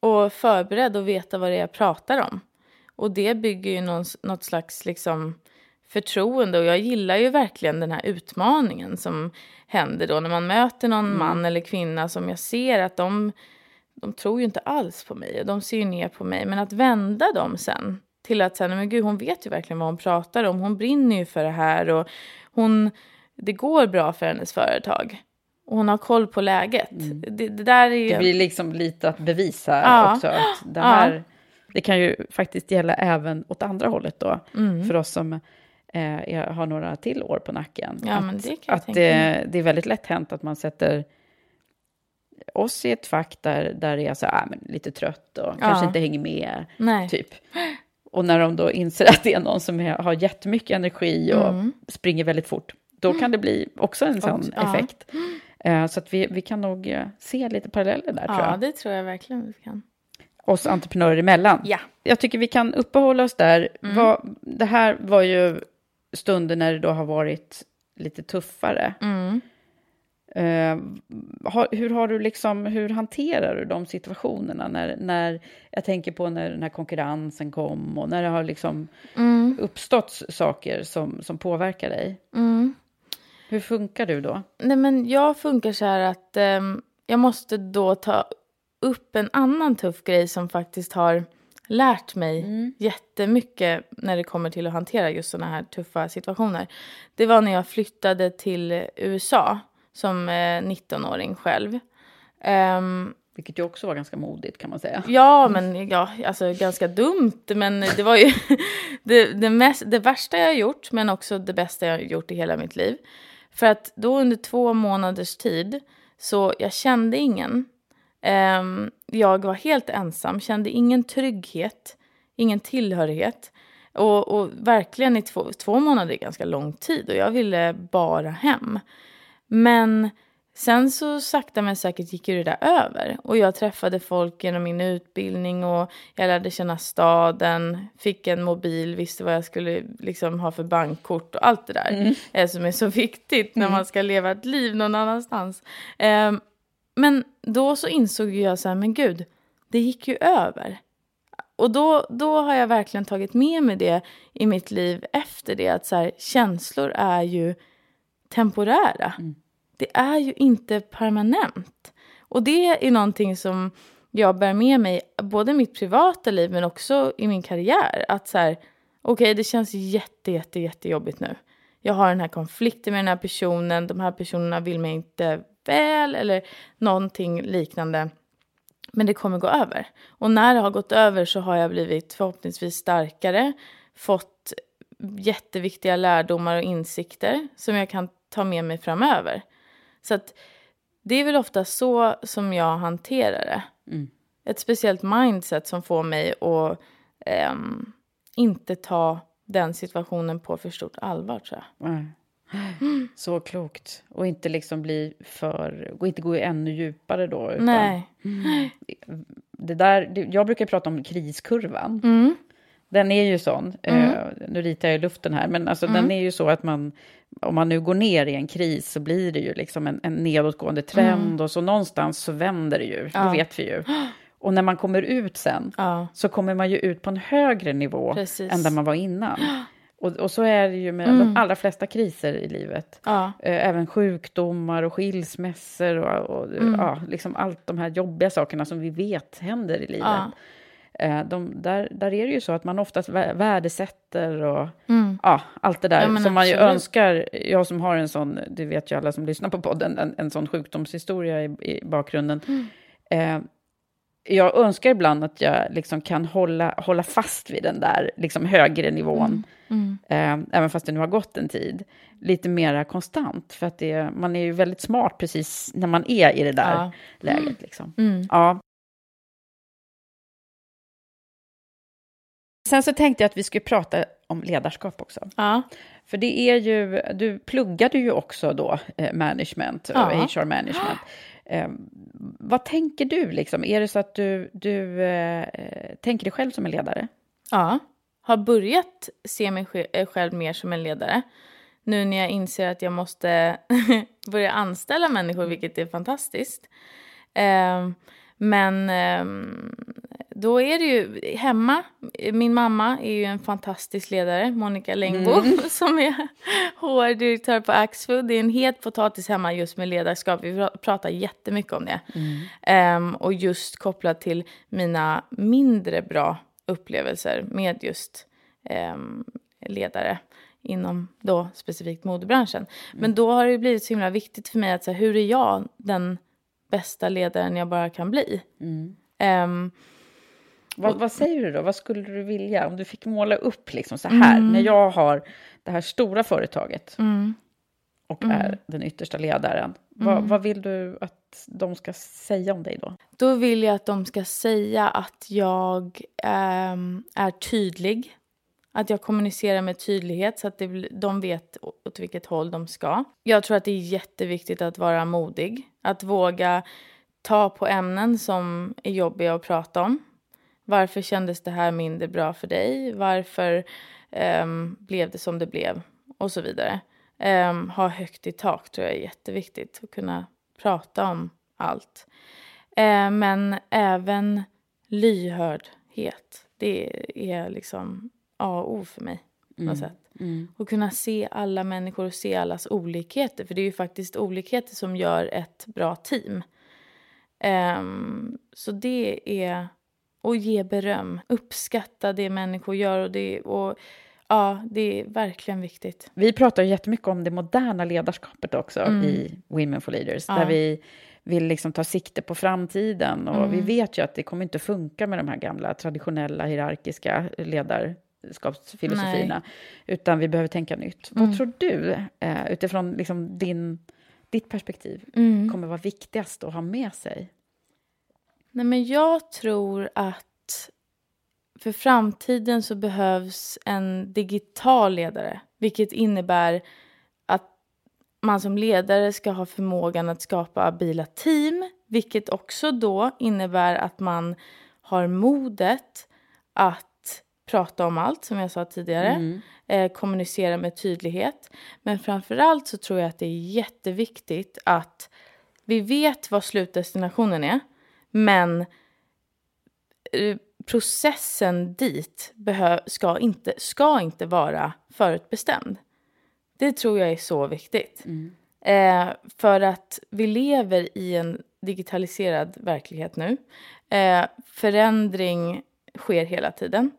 och förberedd och veta vad det är jag pratar om. Och det bygger ju någon, något slags liksom förtroende och jag gillar ju verkligen den här utmaningen som händer då när man möter någon man eller kvinna som jag ser att de, de tror ju inte alls på mig och de ser ju ner på mig. Men att vända dem sen till att säga, men gud hon vet ju verkligen vad hon pratar om, hon brinner ju för det här och hon, det går bra för hennes företag. Och hon har koll på läget. Det, det där är ju... Det blir liksom lite att bevisa Ja. också att det Ja. här... Det kan ju faktiskt gälla även åt andra hållet då, Mm. för oss som eh, har några till år på nacken. Ja, att det jag att det, mig. det är väldigt lätt hänt att man sätter oss i ett fack där, där det är så här, ah, men lite trött och kanske inte hänger med, Nej. typ. Och när de då inser att det är någon som har jättemycket energi och Mm. springer väldigt fort, då kan det bli också en sån ja. effekt. Eh, så att vi, vi kan nog eh, se lite paralleller där, tror Ja, jag. det tror jag verkligen vi kan. Oss entreprenörer emellan. Ja. Jag tycker vi kan uppehålla oss där. Mm. Det här var ju stunder när det då har varit lite tuffare. Mm. Har, hur, har du liksom, hur hanterar du de situationerna? När, när, jag tänker på när den här konkurrensen kom och när det har liksom Mm. uppstått saker som, som påverkar dig. Mm. Hur funkar du då? Nej, men jag funkar så här att ehm, jag måste då ta upp en annan tuff grej som faktiskt har lärt mig jättemycket när det kommer till att hantera just sådana här tuffa situationer. Det var när jag flyttade till USA som eh, 19-åring själv. Ehm, Vilket ju också var ganska modigt kan man säga. Ja, men ja, alltså ganska dumt. Men det var ju det, det, mest, det värsta jag gjort, men också det bästa jag gjort i hela mitt liv. För att då under två månaders tid Så jag kände ingen. Ehm, jag var helt ensam, kände ingen trygghet, ingen tillhörighet. Och, och verkligen i två, två månader är ganska lång tid och jag ville bara hem. Men sen så sakta men säkert gick ju det där över. Och jag träffade folk genom min utbildning och jag lärde känna staden, fick en mobil, visste vad jag skulle liksom ha för bankkort och allt det där. Mm. Eh, som är så viktigt när Mm. man ska leva ett liv någon annanstans. Eh, men då så insåg jag så här, men gud, det gick ju över. Och då, då har jag verkligen tagit med mig det i mitt liv efter det. Att så här, känslor är ju temporära. Det är ju inte permanent. Och det är någonting som jag bär med mig, både i mitt privata liv men också i min karriär. Att så här, okej det känns jätte, jätte, jättejobbigt nu. Jag har den här konflikten med den här personen, de här personerna vill mig inte väl eller någonting liknande. Men det kommer gå över. Och när det har gått över så har jag blivit förhoppningsvis starkare, fått jätteviktiga lärdomar och insikter som jag kan ta med mig framöver. Så att det är väl ofta så som jag hanterar det. Mm. Ett speciellt mindset som får mig att ehm, inte ta den situationen på för stort allvar tror jag. Nej. Så klokt. Och inte liksom bli för... Och inte gå ännu djupare då. Utan, Nej. Det där, det, jag brukar prata om kriskurvan. Mm. Den är ju sån. Mm. Eh, nu ritar jag i luften här. Men alltså, Mm. den är ju så att man... Om man nu går ner i en kris så blir det ju liksom en, en nedåtgående trend. Mm. Och så någonstans så vänder det ju. Ja. Det vet vi ju. Och när man kommer ut sen så kommer man ju ut på en högre nivå Precis. än där man var innan. Och, och så är det ju med Mm. de allra flesta kriser i livet. Ja. Eh, Även sjukdomar och skilsmässor och, och Mm. ja, liksom allt de här jobbiga sakerna som vi vet händer i livet. Ja. Eh, De, där, där är det ju så att man oftast vä- värdesätter och Mm. ja, allt det där Ja, som man ju önskar. Jag som har en sån, det vet ju alla som lyssnar på podden, en, en sån sjukdomshistoria i, i bakgrunden. Mm. Eh, jag önskar ibland att jag liksom kan hålla, hålla fast vid den där liksom högre nivån. Mm. Eh, även fast det nu har gått en tid. Lite mera konstant. För att det, man är ju väldigt smart precis när man är i det där Ja. läget. Liksom. Mm. Ja. Sen så tänkte jag att vi skulle prata om ledarskap också. Ja. För det är ju, du pluggade ju också då eh, management, Ja. HR management. Eh, vad tänker du liksom? Är det så att du, du eh, tänker dig själv som en ledare? Ja, har börjat se mig eh, själv mer som en ledare. Nu när jag inser att jag måste börja anställa människor, vilket är fantastiskt. Ehm, men ehm, då är det ju hemma. Min mamma är ju en fantastisk ledare, Monica Längbo, Mm. som är HR-direktör på Axfood. Det är en het potatis hemma just med ledarskap. Vi pra- pratar jättemycket om det. Ehm, och just kopplat till mina mindre bra upplevelser med just ehm, ledare inom då specifikt modebranschen. Men då har det blivit så himla viktigt för mig att så här, hur är jag den bästa ledaren jag bara kan bli? Ehm, Vad, vad säger du då? Vad skulle du vilja om du fick måla upp liksom så här? Mm. När jag har det här stora företaget mm, och Mm. är den yttersta ledaren. Vad, Mm. vad vill du att de ska säga om dig då? Då vill jag att de ska säga att jag ehm, är tydlig. Att jag kommunicerar med tydlighet så att det, de vet åt vilket håll de ska. Jag tror att det är jätteviktigt att vara modig. Att våga ta på ämnen som är jobbiga att prata om. Varför kändes det här mindre bra för dig? Varför ehm, blev det som det blev? Och så vidare. Ehm, ha högt i tak tror jag är jätteviktigt. Att kunna prata om allt. Eh, men även lyhördhet. Det är liksom A och O för mig. Mm. Mm. Och kunna se alla människor och se allas olikheter. För det är ju faktiskt olikheter som gör ett bra team. Ehm, så det är... Och ge beröm. Uppskatta det människor gör. Och det, och, ja, det är verkligen viktigt. Vi pratar ju jättemycket om det moderna ledarskapet också Mm. i Women for Leaders. Ja. Där vi vill liksom ta sikte på framtiden. Och Mm. vi vet ju att det kommer inte funka med de här gamla traditionella hierarkiska ledarskapsfilosofierna. Utan vi behöver tänka nytt. Mm. Vad tror du, eh, utifrån liksom din ditt perspektiv Mm. kommer vara viktigast att ha med sig? Nej, men jag tror att för framtiden så behövs en digital ledare. Vilket innebär att man som ledare ska ha förmågan att skapa abila team. Vilket också då innebär att man har modet att prata om allt, som jag sa tidigare. Mm. Eh, kommunicera med tydlighet. Men framför allt så tror jag att det är jätteviktigt att vi vet vad slutdestinationen är. Men eh, processen dit ska, inte, ska inte vara förutbestämd. Det tror jag är så viktigt. Eh, för att vi lever i en digitaliserad verklighet nu. Eh, förändring sker hela tiden.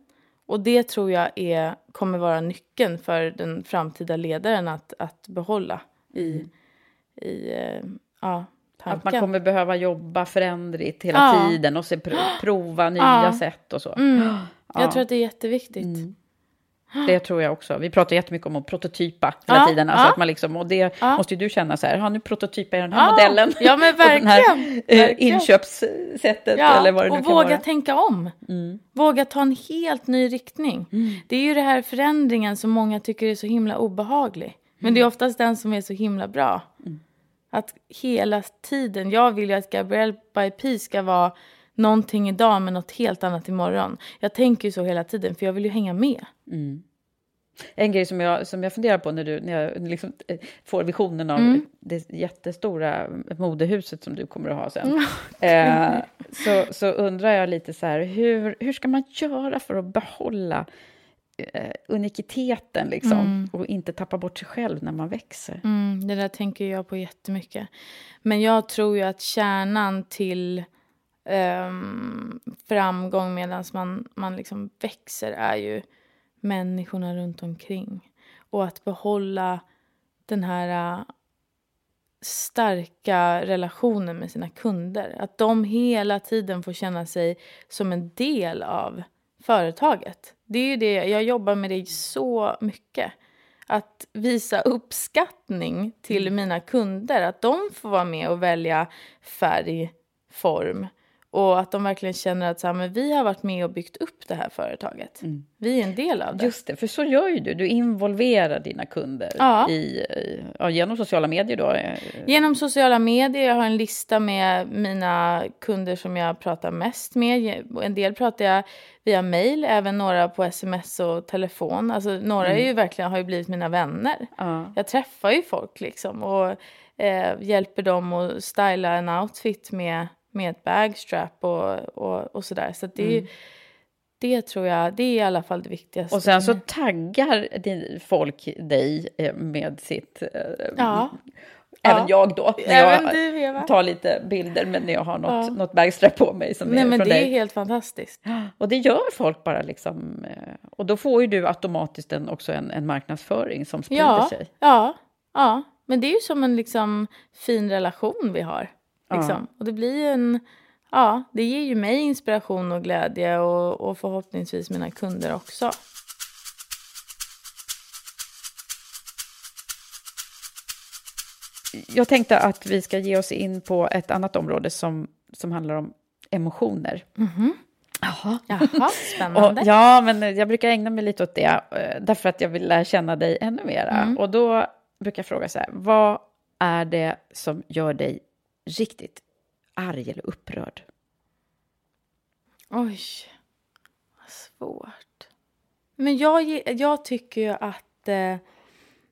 Och det tror jag är, kommer vara nyckeln för den framtida ledaren att, att behålla i, i eh, ja, tanken. Att man kommer behöva jobba förändrigt hela Ja. tiden och se, pr- prova nya Ja. sätt och så. Mm. Ja. Jag tror att det är jätteviktigt. Det tror jag också. Vi pratar jättemycket om att prototypa hela Ja, tiden. Alltså ja. att man liksom, och det Ja. måste ju du känna så här, har nu prototypar jag den här Ja, modellen? ja, men Och den här, verkligen, eh, verkligen. inköpssättet Ja, eller vad det nu och kan våga vara. Mm. tänka om. Våga ta en helt ny riktning. Det är ju det här förändringen som många tycker är så himla obehaglig. Men Mm. det är oftast den som är så himla bra. Att hela tiden, jag vill ju att Gabrielle by P ska vara någonting idag men något helt annat imorgon. Jag tänker ju så hela tiden för jag vill ju hänga med. En grej som jag, som jag funderar på när, du, när jag liksom eh, får visionen av Mm. det jättestora modehuset som du kommer att ha sen. Mm. Eh, så, så undrar jag lite så här, hur, hur ska man göra för att behålla eh, unikiteten liksom, Mm. och inte tappa bort sig själv när man växer? Mm, det där tänker jag på jättemycket. Men jag tror ju att kärnan till ehm, framgång medan man, man liksom växer är ju människorna runt omkring. Och att behålla den här äh, starka relationen med sina kunder. Att de hela tiden får känna sig som en del av företaget. Det är ju det, jag jobbar med det så mycket. Att visa uppskattning till mina kunder. Att de får vara med och välja färg, form. Och att de verkligen känner att så här, men vi har varit med och byggt upp det här företaget. Vi är en del av det. Just det, för så gör ju du. Du involverar dina kunder Ja. i, i, ja, genom sociala medier då. eh, Genom sociala medier, jag har en lista med mina kunder som jag pratar mest med. En del pratar jag via mail, även några på sms och telefon. Alltså några är ju verkligen, har ju blivit mina vänner. Ja. Jag träffar ju folk liksom och eh, hjälper dem att styla en outfit med, med ett bagstrap och, och, och sådär. Så det, är ju- det tror jag, det är i alla fall det viktigaste. Och sen så taggar folk dig eh, med sitt... eh, Ja. Även Ja. jag då, när jag du, tar lite bilder men när jag har något, Ja. något bagstrap på mig som Nej är men från det är dig. helt fantastiskt. Och det gör folk bara liksom. eh, Och då får ju du automatiskt en, också en, en marknadsföring som sprider Ja, sig. ja, ja. Men det är ju som en liksom fin relation vi har. Liksom. Och det blir ju en... Ja, det ger ju mig inspiration och glädje och, och förhoppningsvis mina kunder också. Jag tänkte att vi ska ge oss in på ett annat område som, som handlar om emotioner. Jaha, Och, spännande. ja, men jag brukar ägna mig lite åt det, eh, därför att jag vill lära känna dig ännu mera. Mm. Och då brukar jag fråga så här, vad är det som gör dig riktigt arg eller upprörd? Oj, vad svårt. Men jag, jag tycker ju att... Eh,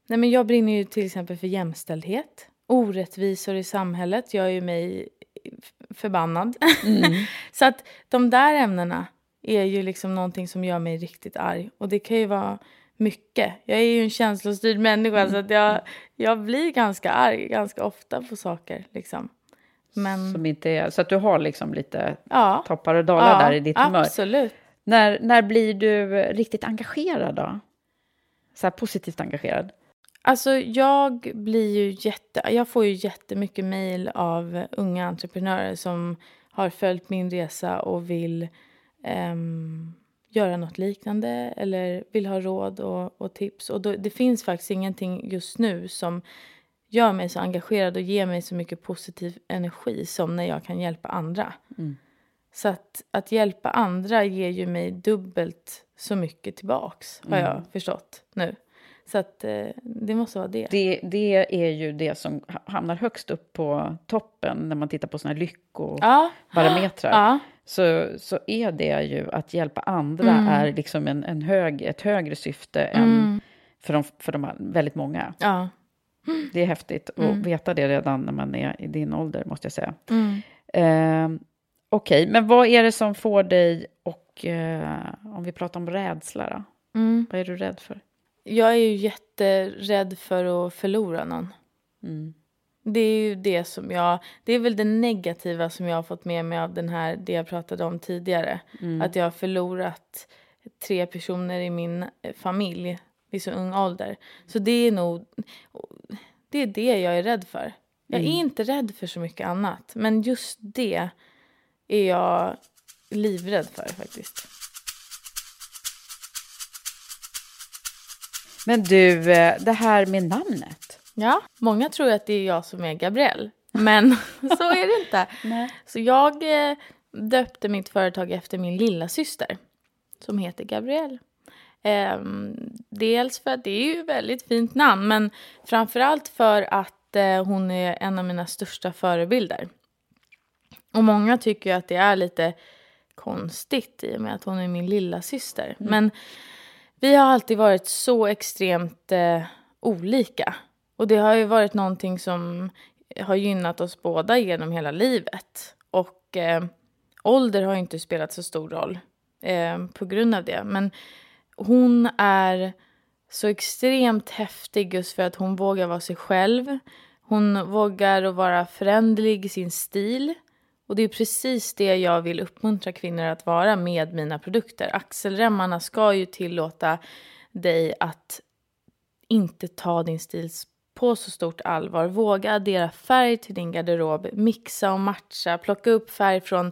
nej men jag brinner ju till exempel för jämställdhet. Orättvisor i samhället gör ju mig förbannad. Så att de där ämnena är ju liksom någonting som gör mig riktigt arg. Och det kan ju vara mycket. Jag är ju en känslostyrd människa så att jag, jag blir ganska arg ganska ofta på saker. Liksom. Men Som inte är, så att du har liksom lite ja, toppar och dalar ja, där i ditt humör. absolut. När, när blir du riktigt engagerad då? Så positivt engagerad? Alltså jag blir ju jätte... Jag får ju jättemycket mejl av unga entreprenörer som har följt min resa och vill ehm, göra något liknande eller vill ha råd och, och tips. Och då, det finns faktiskt ingenting just nu som gör mig så engagerad och ger mig så mycket positiv energi som när jag kan hjälpa andra. Mm. Så att, att hjälpa andra ger ju mig dubbelt så mycket tillbaks, har jag Mm. förstått nu. Så att eh, det måste vara det. Det, det är ju det som ha- hamnar högst upp på toppen när man tittar på såna här lyckobarometrar. Ja. Så, så är det ju att hjälpa andra Mm. är liksom en, en hög, ett högre syfte än Mm. för, de, för de väldigt många. Ja. Det är häftigt att Mm. veta det redan när man är i din ålder, måste jag säga. Mm. Eh, Okej, men vad är det som får dig och eh, om vi pratar om rädsla då? Mm. Vad är du rädd för? Jag är ju jätterädd för att förlora någon. Mm. Det är ju det som jag... Det är väl det negativa som jag har fått med mig av den här, det jag pratade om tidigare. Mm. Att jag har förlorat tre personer i min eh, familj vid så ung ålder. Så det är nog... Det är det jag är rädd för. Jag är Mm. inte rädd för så mycket annat. Men just det är jag livrädd för faktiskt. Men du, eh, det här med namnet. Ja, många tror att det är jag som är Gabrielle. Men så är det inte. Så jag eh, döpte mitt företag efter min lilla syster som heter Gabrielle. Ehm, dels för att det är ju ett väldigt fint namn men framförallt för att eh, hon är en av mina största förebilder. Och många tycker att det är lite konstigt i och med att hon är min lilla syster. Men vi har alltid varit så extremt eh, olika. Och det har ju varit någonting som har gynnat oss båda genom hela livet. Och eh, ålder har ju inte spelat så stor roll eh, på grund av det. Men hon är så extremt häftig just för att hon vågar vara sig själv. Hon vågar att vara föränderlig i sin stil. Och det är precis det jag vill uppmuntra kvinnor att vara med mina produkter. Axelremmarna ska ju tillåta dig att inte ta din stil på så stort allvar. Våga addera färg till din garderob, mixa och matcha, plocka upp färg från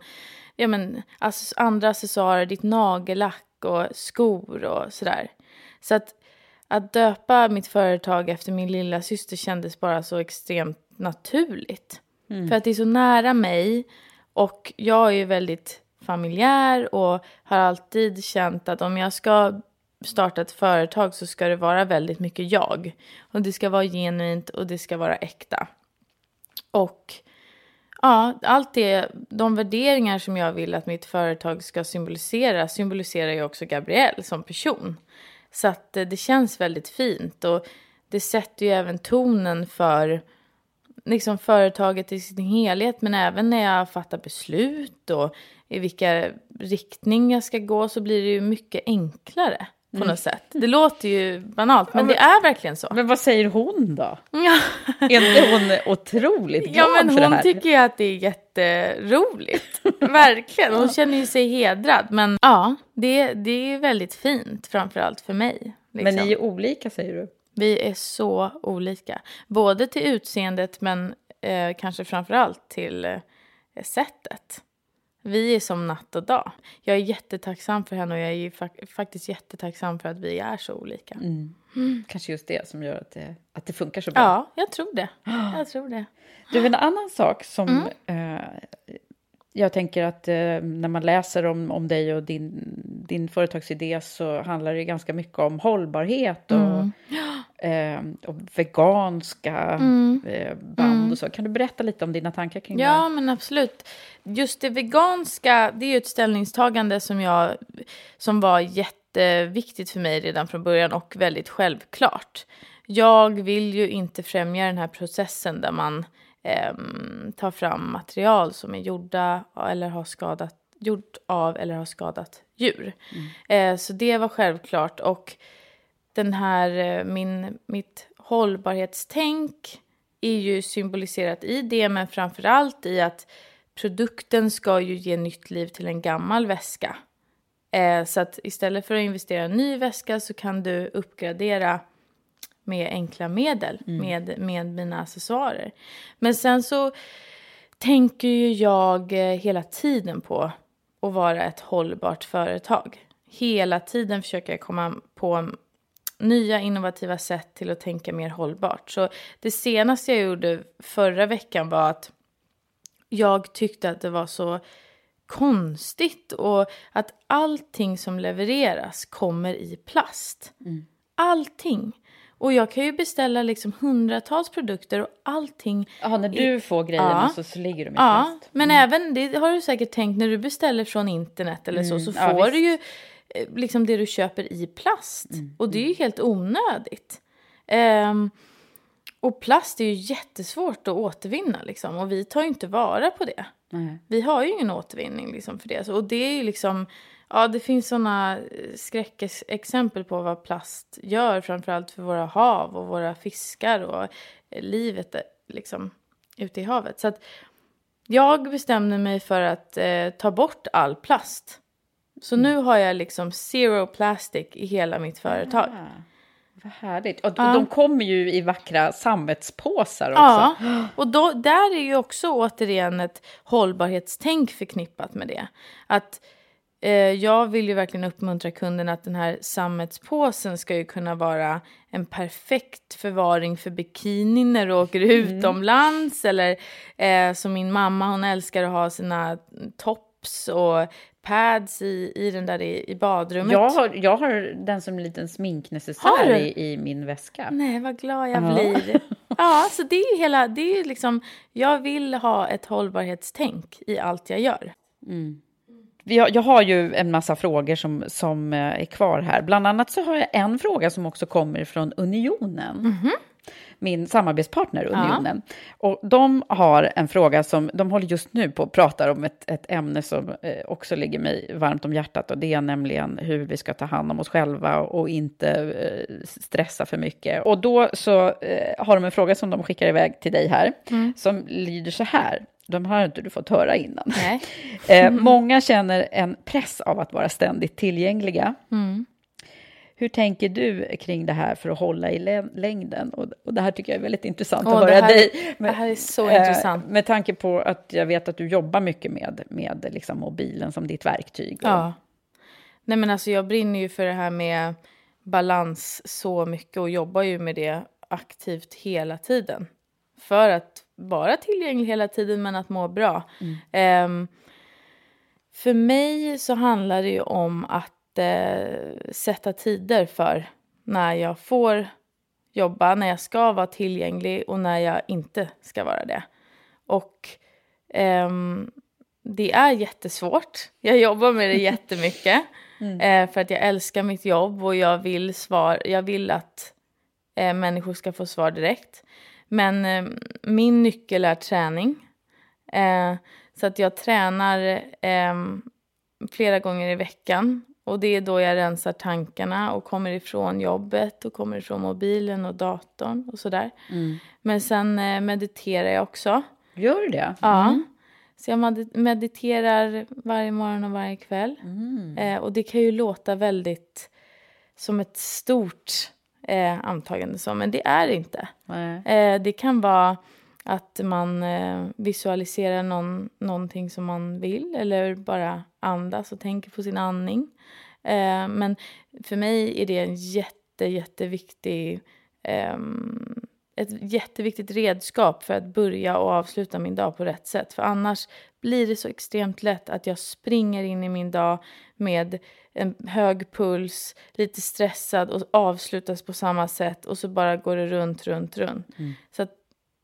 ja, men, alltså andra accessoarer, ditt nagellack och skor och sådär. Så att, att döpa mitt företag efter min lilla syster kändes bara så extremt naturligt. Mm. För att det är så nära mig och jag är ju väldigt familjär och har alltid känt att om jag ska starta ett företag så ska det vara väldigt mycket jag. Och det ska vara genuint och det ska vara äkta. Och ja, allt det, de värderingar som jag vill att mitt företag ska symbolisera symboliserar ju också Gabrielle som person. Så att eh, det känns väldigt fint och det sätter ju även tonen för liksom företaget i sin helhet men även när jag fattar beslut och i vilka riktning jag ska gå så blir det ju mycket enklare på Mm. något sätt. Det låter ju banalt men, Ja, men- det är verkligen så. Men vad säger hon då? Ja. Är inte hon otroligt glad Ja men för det hon här? tycker ju att det är jätteroligt. Verkligen. Hon känner ju sig hedrad. Men ja, det, det är väldigt fint framförallt för mig. liksom. Men ni är olika säger du? Vi är så olika. Både till utseendet men eh, kanske framförallt till eh, sättet. Vi är som natt och dag. Jag är jättetacksam för henne och jag är fak- faktiskt jättetacksam för att vi är så olika. Mm. Kanske just det som gör att det, att det funkar så bra. Ja, jag tror det. Jag tror det. Du, en annan sak som Mm. eh, jag tänker att eh, när man läser om, om dig och din, din företagsidé så handlar det ganska mycket om hållbarhet och, Mm. eh, och veganska Mm. eh, band Mm. och så. Kan du berätta lite om dina tankar kring det? Ja, men absolut. Just det veganska, det är ju ett ställningstagande som, jag, som var jätteviktigt för mig redan från början och väldigt självklart. Jag vill ju inte främja den här processen där man ehm, tar fram material som är gjorda eller har skadat, gjort av eller har skadat djur. Eh, så det var självklart. Och den här, eh, min, mitt hållbarhetstänk är ju symboliserat i det, men framför allt i att produkten ska ju ge nytt liv till en gammal väska. Eh, så att istället för att investera i en ny väska så kan du uppgradera med enkla medel med, med mina accessoarer. Men sen så tänker ju jag eh, hela tiden på att vara ett hållbart företag. Hela tiden försöker jag komma på nya innovativa sätt till att tänka mer hållbart. Så det senaste jag gjorde förra veckan var att jag tyckte att det var så konstigt och att allting som levereras kommer i plast. Mm. Allting. Och jag kan ju beställa liksom hundratals produkter och allting. Ja, när du får grejerna så, så ligger de i ja, plast. men även, det har du säkert tänkt, när du beställer från internet eller så, Mm, så ja, får visst. du ju eh, liksom det du köper i plast. Mm, Och det är ju helt onödigt. Ehm, och plast är ju jättesvårt att återvinna liksom. Och vi tar ju inte vara på det. Vi har ju ingen återvinning liksom för det. Och det är ju liksom, ja det finns sådana skräckexempel på vad plast gör. Framförallt för våra hav och våra fiskar och eh, livet eh, liksom ute i havet. Så att jag bestämde mig för att eh, ta bort all plast. Så nu har jag liksom zero plastic i hela mitt företag. Ah, vad härligt. Och Ja. de kommer ju i vackra sammetspåsar också. Ja, och då, där är ju också återigen ett hållbarhetstänk förknippat med det. Att eh, jag vill ju verkligen uppmuntra kunden att den här sammetspåsen ska ju kunna vara en perfekt förvaring för bikini när du åker utomlands. Eller eh, som min mamma, hon älskar att ha sina tops och pads i, i den där i, i badrummet. Jag har, jag har den som en liten sminknecessär i, i min väska. Nej, vad glad jag Ja. blir. Ja, så det är ju hela, det är liksom, jag vill ha ett hållbarhetstänk i allt jag gör. Vi har, jag har ju en massa frågor som, som eh, är kvar här. Bland annat så har jag en fråga som också kommer från Unionen. Min samarbetspartner Unionen. Och de har en fråga som, de håller just nu på att prata om ett, ett ämne som eh, också ligger mig varmt om hjärtat. Och det är nämligen hur vi ska ta hand om oss själva och inte eh, stressa för mycket. Och då så har de en fråga som de skickar iväg till dig här. Som lyder så här. De har inte du fått höra innan. Eh, många känner en press av att vara ständigt tillgängliga. Mm. Hur tänker du kring det här för att hålla i lä- längden? Och, och det här tycker jag är väldigt intressant Åh, att höra här- dig. det här är så eh, intressant. Med tanke på att jag vet att du jobbar mycket med, med liksom mobilen som ditt verktyg. Och, Ja. Nej men alltså jag brinner ju för det här med balans så mycket och jobbar ju med det aktivt hela tiden. För att vara tillgänglig hela tiden men att må bra. Ehm, för mig så handlar det ju om att eh, sätta tider för när jag får jobba, när jag ska vara tillgänglig och när jag inte ska vara det. Och ehm, det är jättesvårt. Jag jobbar med det jättemycket. Eh, för att jag älskar mitt jobb och jag vill, svar, jag vill att eh, människor ska få svar direkt. Men eh, min nyckel är träning. Eh, så att jag tränar eh, flera gånger i veckan. Och det är då jag rensar tankarna och kommer ifrån jobbet och kommer ifrån mobilen och datorn och sådär. Men sen eh, mediterar jag också. Gör du det? Ja. Så jag med- mediterar varje morgon och varje kväll. Eh, och det kan ju låta väldigt som ett stort eh, antagande, så, men det är det inte. Eh, det kan vara att man eh, visualiserar någon, någonting som man vill eller bara andas och tänker på sin andning. Eh, men för mig är det en jätte, jätteviktig ehm, ett jätteviktigt redskap för att börja och avsluta min dag på rätt sätt. För annars blir det så extremt lätt att jag springer in i min dag med en hög puls, lite stressad och avslutas på samma sätt och så bara går det runt, runt, runt. Så att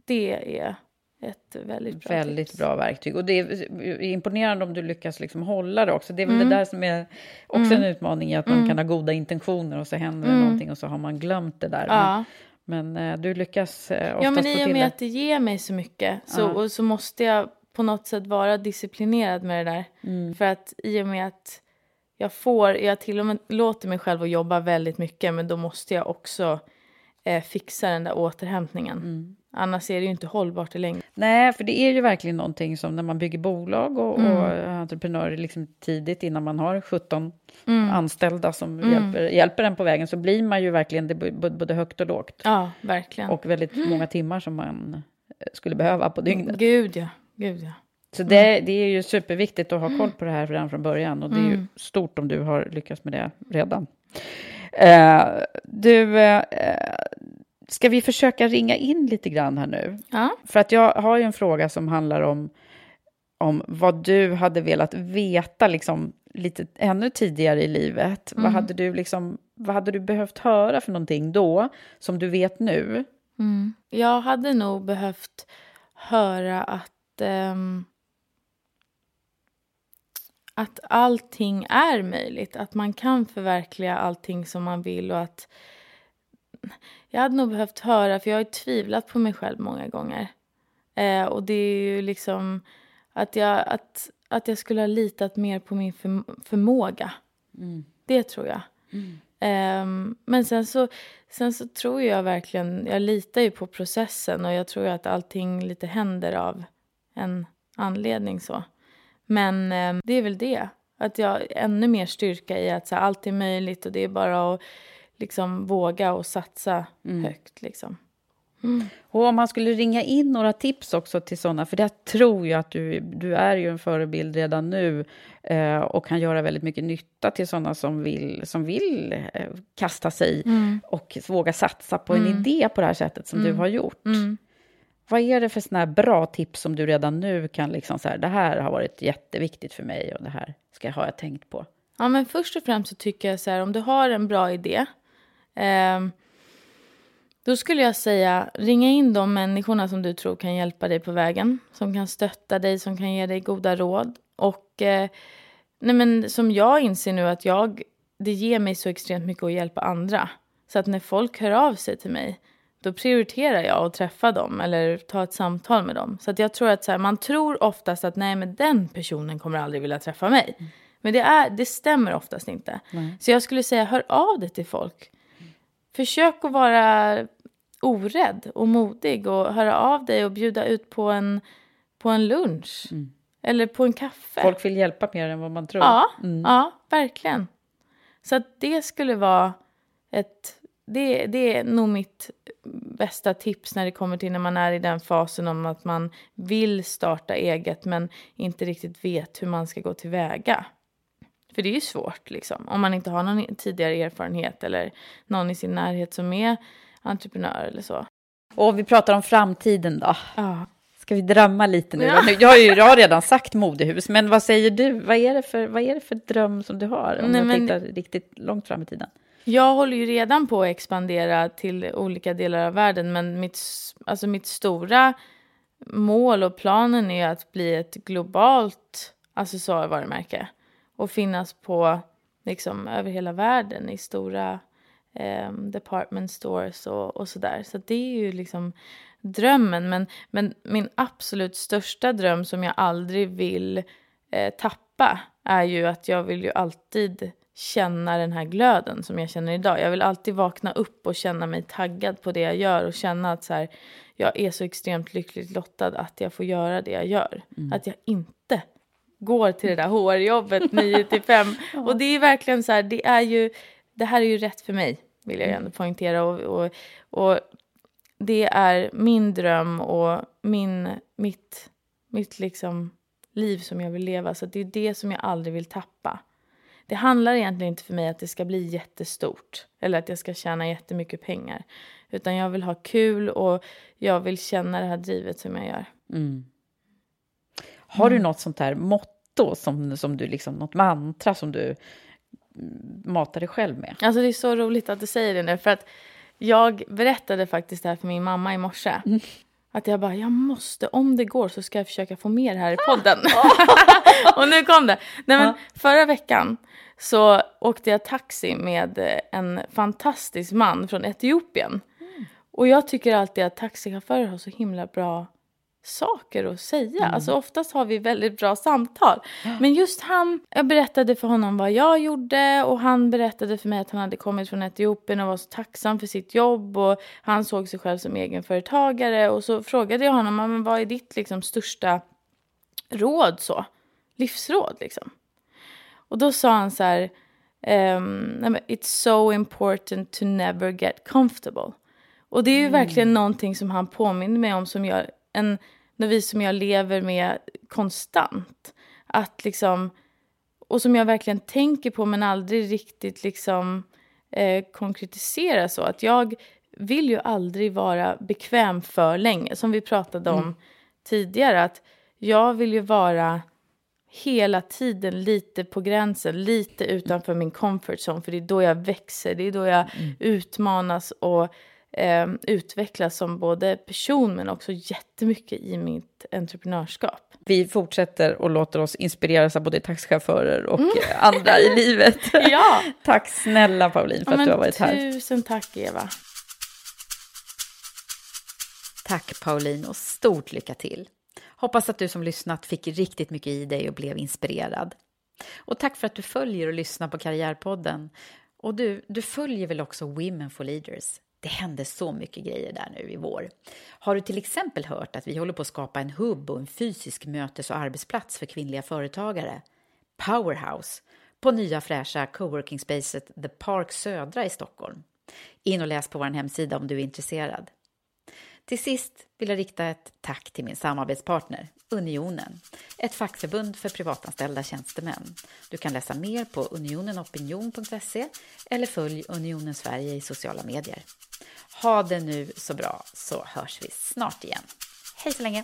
det är ett väldigt bra Väldigt tips. bra verktyg. Och det är imponerande om du lyckas liksom hålla det också. Det är väl Mm. det där som är också en utmaning i att man Mm. kan ha goda intentioner och så händer det Mm. någonting och så har man glömt det där. Ja. Men, men eh, du lyckas eh, oftast Ja, men få i och till med det. att det ger mig så mycket så, Ja. och så måste jag på något sätt vara disciplinerad med det där. Mm. För att i och med att jag får, jag till och med låter mig själv att jobba väldigt mycket men då måste jag också eh, fixa den där återhämtningen. Mm. Annars är det ju inte hållbart i längden. Nej, för det är ju verkligen någonting som när man bygger bolag och, Mm. och entreprenörer liksom tidigt innan man har 17 Mm. anställda som Mm. hjälper, hjälper en på vägen så blir man ju verkligen det både högt och lågt. Ja, verkligen. Och väldigt många timmar som man eh, skulle behöva på dygnet. Gud ja, gud ja. Så det, det är ju superviktigt att ha koll på det här redan från början och det är ju Mm. stort om du har lyckats med det redan. Eh, du, eh, ska vi försöka ringa in lite grann här nu? Ja. För att jag har ju en fråga som handlar om, om vad du hade velat veta liksom, lite ännu tidigare i livet. Mm. Vad, hade du liksom, vad hade du behövt höra för någonting då, som du vet nu? Mm. Jag hade nog behövt höra att, ehm, att allting är möjligt. Att man kan förverkliga allting som man vill. och att Jag hade nog behövt höra, för jag har ju tvivlat på mig själv många gånger. Eh, och det är ju liksom att jag, att, att jag skulle ha litat mer på min förm förmåga. Mm. Det tror jag. Ehm, men sen så, sen så tror jag verkligen, jag litar ju på processen och jag tror ju att allting lite händer av en anledning så. Men ehm, det är väl det, att jag ännu mer styrka i att så här, allt är möjligt och det är bara att liksom våga och satsa högt liksom. Och om man skulle ringa in några tips också till sådana, för det tror jag att du, du är ju en förebild redan nu eh, och kan göra väldigt mycket nytta till sådana som vill, som vill eh, kasta sig och våga satsa på en idé på det här sättet som du har gjort. Vad är det för såna här bra tips som du redan nu kan liksom så här, det här har varit jätteviktigt för mig och det här ska jag ha jag tänkt på? Ja, men först och främst så tycker jag så här, om du har en bra idé, eh, då skulle jag säga ringa in de människorna som du tror kan hjälpa dig på vägen, som kan stötta dig, som kan ge dig goda råd. Och eh, nej men, som jag inser nu att jag, det ger mig så extremt mycket att hjälpa andra. Så att när folk hör av sig till mig, då prioriterar jag att träffa dem eller ta ett samtal med dem. Så att jag tror att så här, man tror oftast att nej men den personen kommer aldrig vilja träffa mig. Men det, är, det stämmer oftast inte. Så jag skulle säga hör av dig till folk. Försök att vara orädd och modig och höra av dig och bjuda ut på en, på en lunch. Eller på en kaffe. Folk vill hjälpa mer än vad man tror. Ja, ja, verkligen. Så att det skulle vara ett... Det, det är nog mitt bästa tips när det kommer till när man är i den fasen om att man vill starta eget men inte riktigt vet hur man ska gå tillväga. För det är ju svårt liksom, om man inte har någon tidigare erfarenhet eller någon i sin närhet som är entreprenör eller så. Och om vi pratar om framtiden då? Ja. Ska vi drömma lite nu? Ja. Jag har ju jag har redan sagt modehus, men vad säger du? Vad är det för, vad är det för dröm som du har? Om Nej, du men- tittar riktigt långt fram i tiden. Jag håller ju redan på att expandera till olika delar av världen men mitt, alltså mitt stora mål och planen är att bli ett globalt accessoarvarumärke och finnas på liksom över hela världen i stora eh, department stores och, och sådär. Så det är ju liksom drömmen. Men, men min absolut största dröm som jag aldrig vill eh, tappa är ju att jag vill ju alltid känna den här glöden som jag känner idag. Jag vill alltid vakna upp och känna mig taggad på det jag gör och känna att så här, jag är så extremt lyckligt lottad att jag får göra det jag gör. Att jag inte går till det där HR-jobbet 9 till 5. Och det är verkligen så här, det är ju, det här är ju rätt för mig, vill jag ändå poängtera. Och, och, och det är min dröm och min, mitt, mitt liksom liv som jag vill leva. Så det är det som jag aldrig vill tappa. Det handlar egentligen inte för mig att det ska bli jättestort eller att jag ska tjäna jättemycket pengar. Utan jag vill ha kul och jag vill känna det här drivet som jag gör. Har Mm. du något sånt här motto, som, som du liksom, något mantra som du mm, matar dig själv med? Alltså det är så roligt att du säger det nu för att jag berättade faktiskt det här för min mamma i morse. Att jag bara, jag måste, om det går så ska jag försöka få med det här i podden. och nu kom det. Nej, men Förra veckan så åkte jag taxi med eh, en fantastisk man från Etiopien. Och jag tycker alltid att taxichaufförer har så himla bra saker att säga. Alltså oftast har vi väldigt bra samtal. Men just han, jag berättade för honom vad jag gjorde och han berättade för mig att han hade kommit från Etiopien och var så tacksam för sitt jobb och han såg sig själv som egenföretagare och så frågade jag honom, "Ja, men vad är ditt liksom största råd så? Livsråd liksom. Och då sa han så här, men, it's so important to never get comfortable. Och det är ju verkligen någonting som han påminner mig om som jag, en novis som jag lever med konstant. Att liksom, och som jag verkligen tänker på men aldrig riktigt liksom eh, konkretisera så att jag vill ju aldrig vara bekväm för länge. Som vi pratade om mm. tidigare. Att jag vill ju vara hela tiden lite på gränsen, lite utanför min comfort zone. För det är då jag växer, det är då jag mm. utmanas och eh, utvecklas som både person men också jättemycket i mitt entreprenörskap. Vi fortsätter och låter oss inspireras av både taxichaufförer och mm. andra i livet. ja. tack snälla Pauline för ja, att du har varit här. Tusen tack Eva. Tack Pauline och stort lycka till. Hoppas att du som lyssnat fick riktigt mycket i dig och blev inspirerad. Och tack för att du följer och lyssnar på Karriärpodden. Och du, du följer väl också Women for Leaders? Det händer så mycket grejer där nu i vår. Har du till exempel hört att vi håller på att skapa en hubb och en fysisk mötes och arbetsplats för kvinnliga företagare? Powerhouse, på nya fräscha coworking spacet The Park Södra i Stockholm. In och läs på vår hemsida om du är intresserad. Till sist vill jag rikta ett tack till min samarbetspartner Unionen, ett fackförbund för privatanställda tjänstemän. Du kan läsa mer på unionenopinion.se eller följ Unionen Sverige i sociala medier. Ha det nu så bra så hörs vi snart igen. Hej så länge!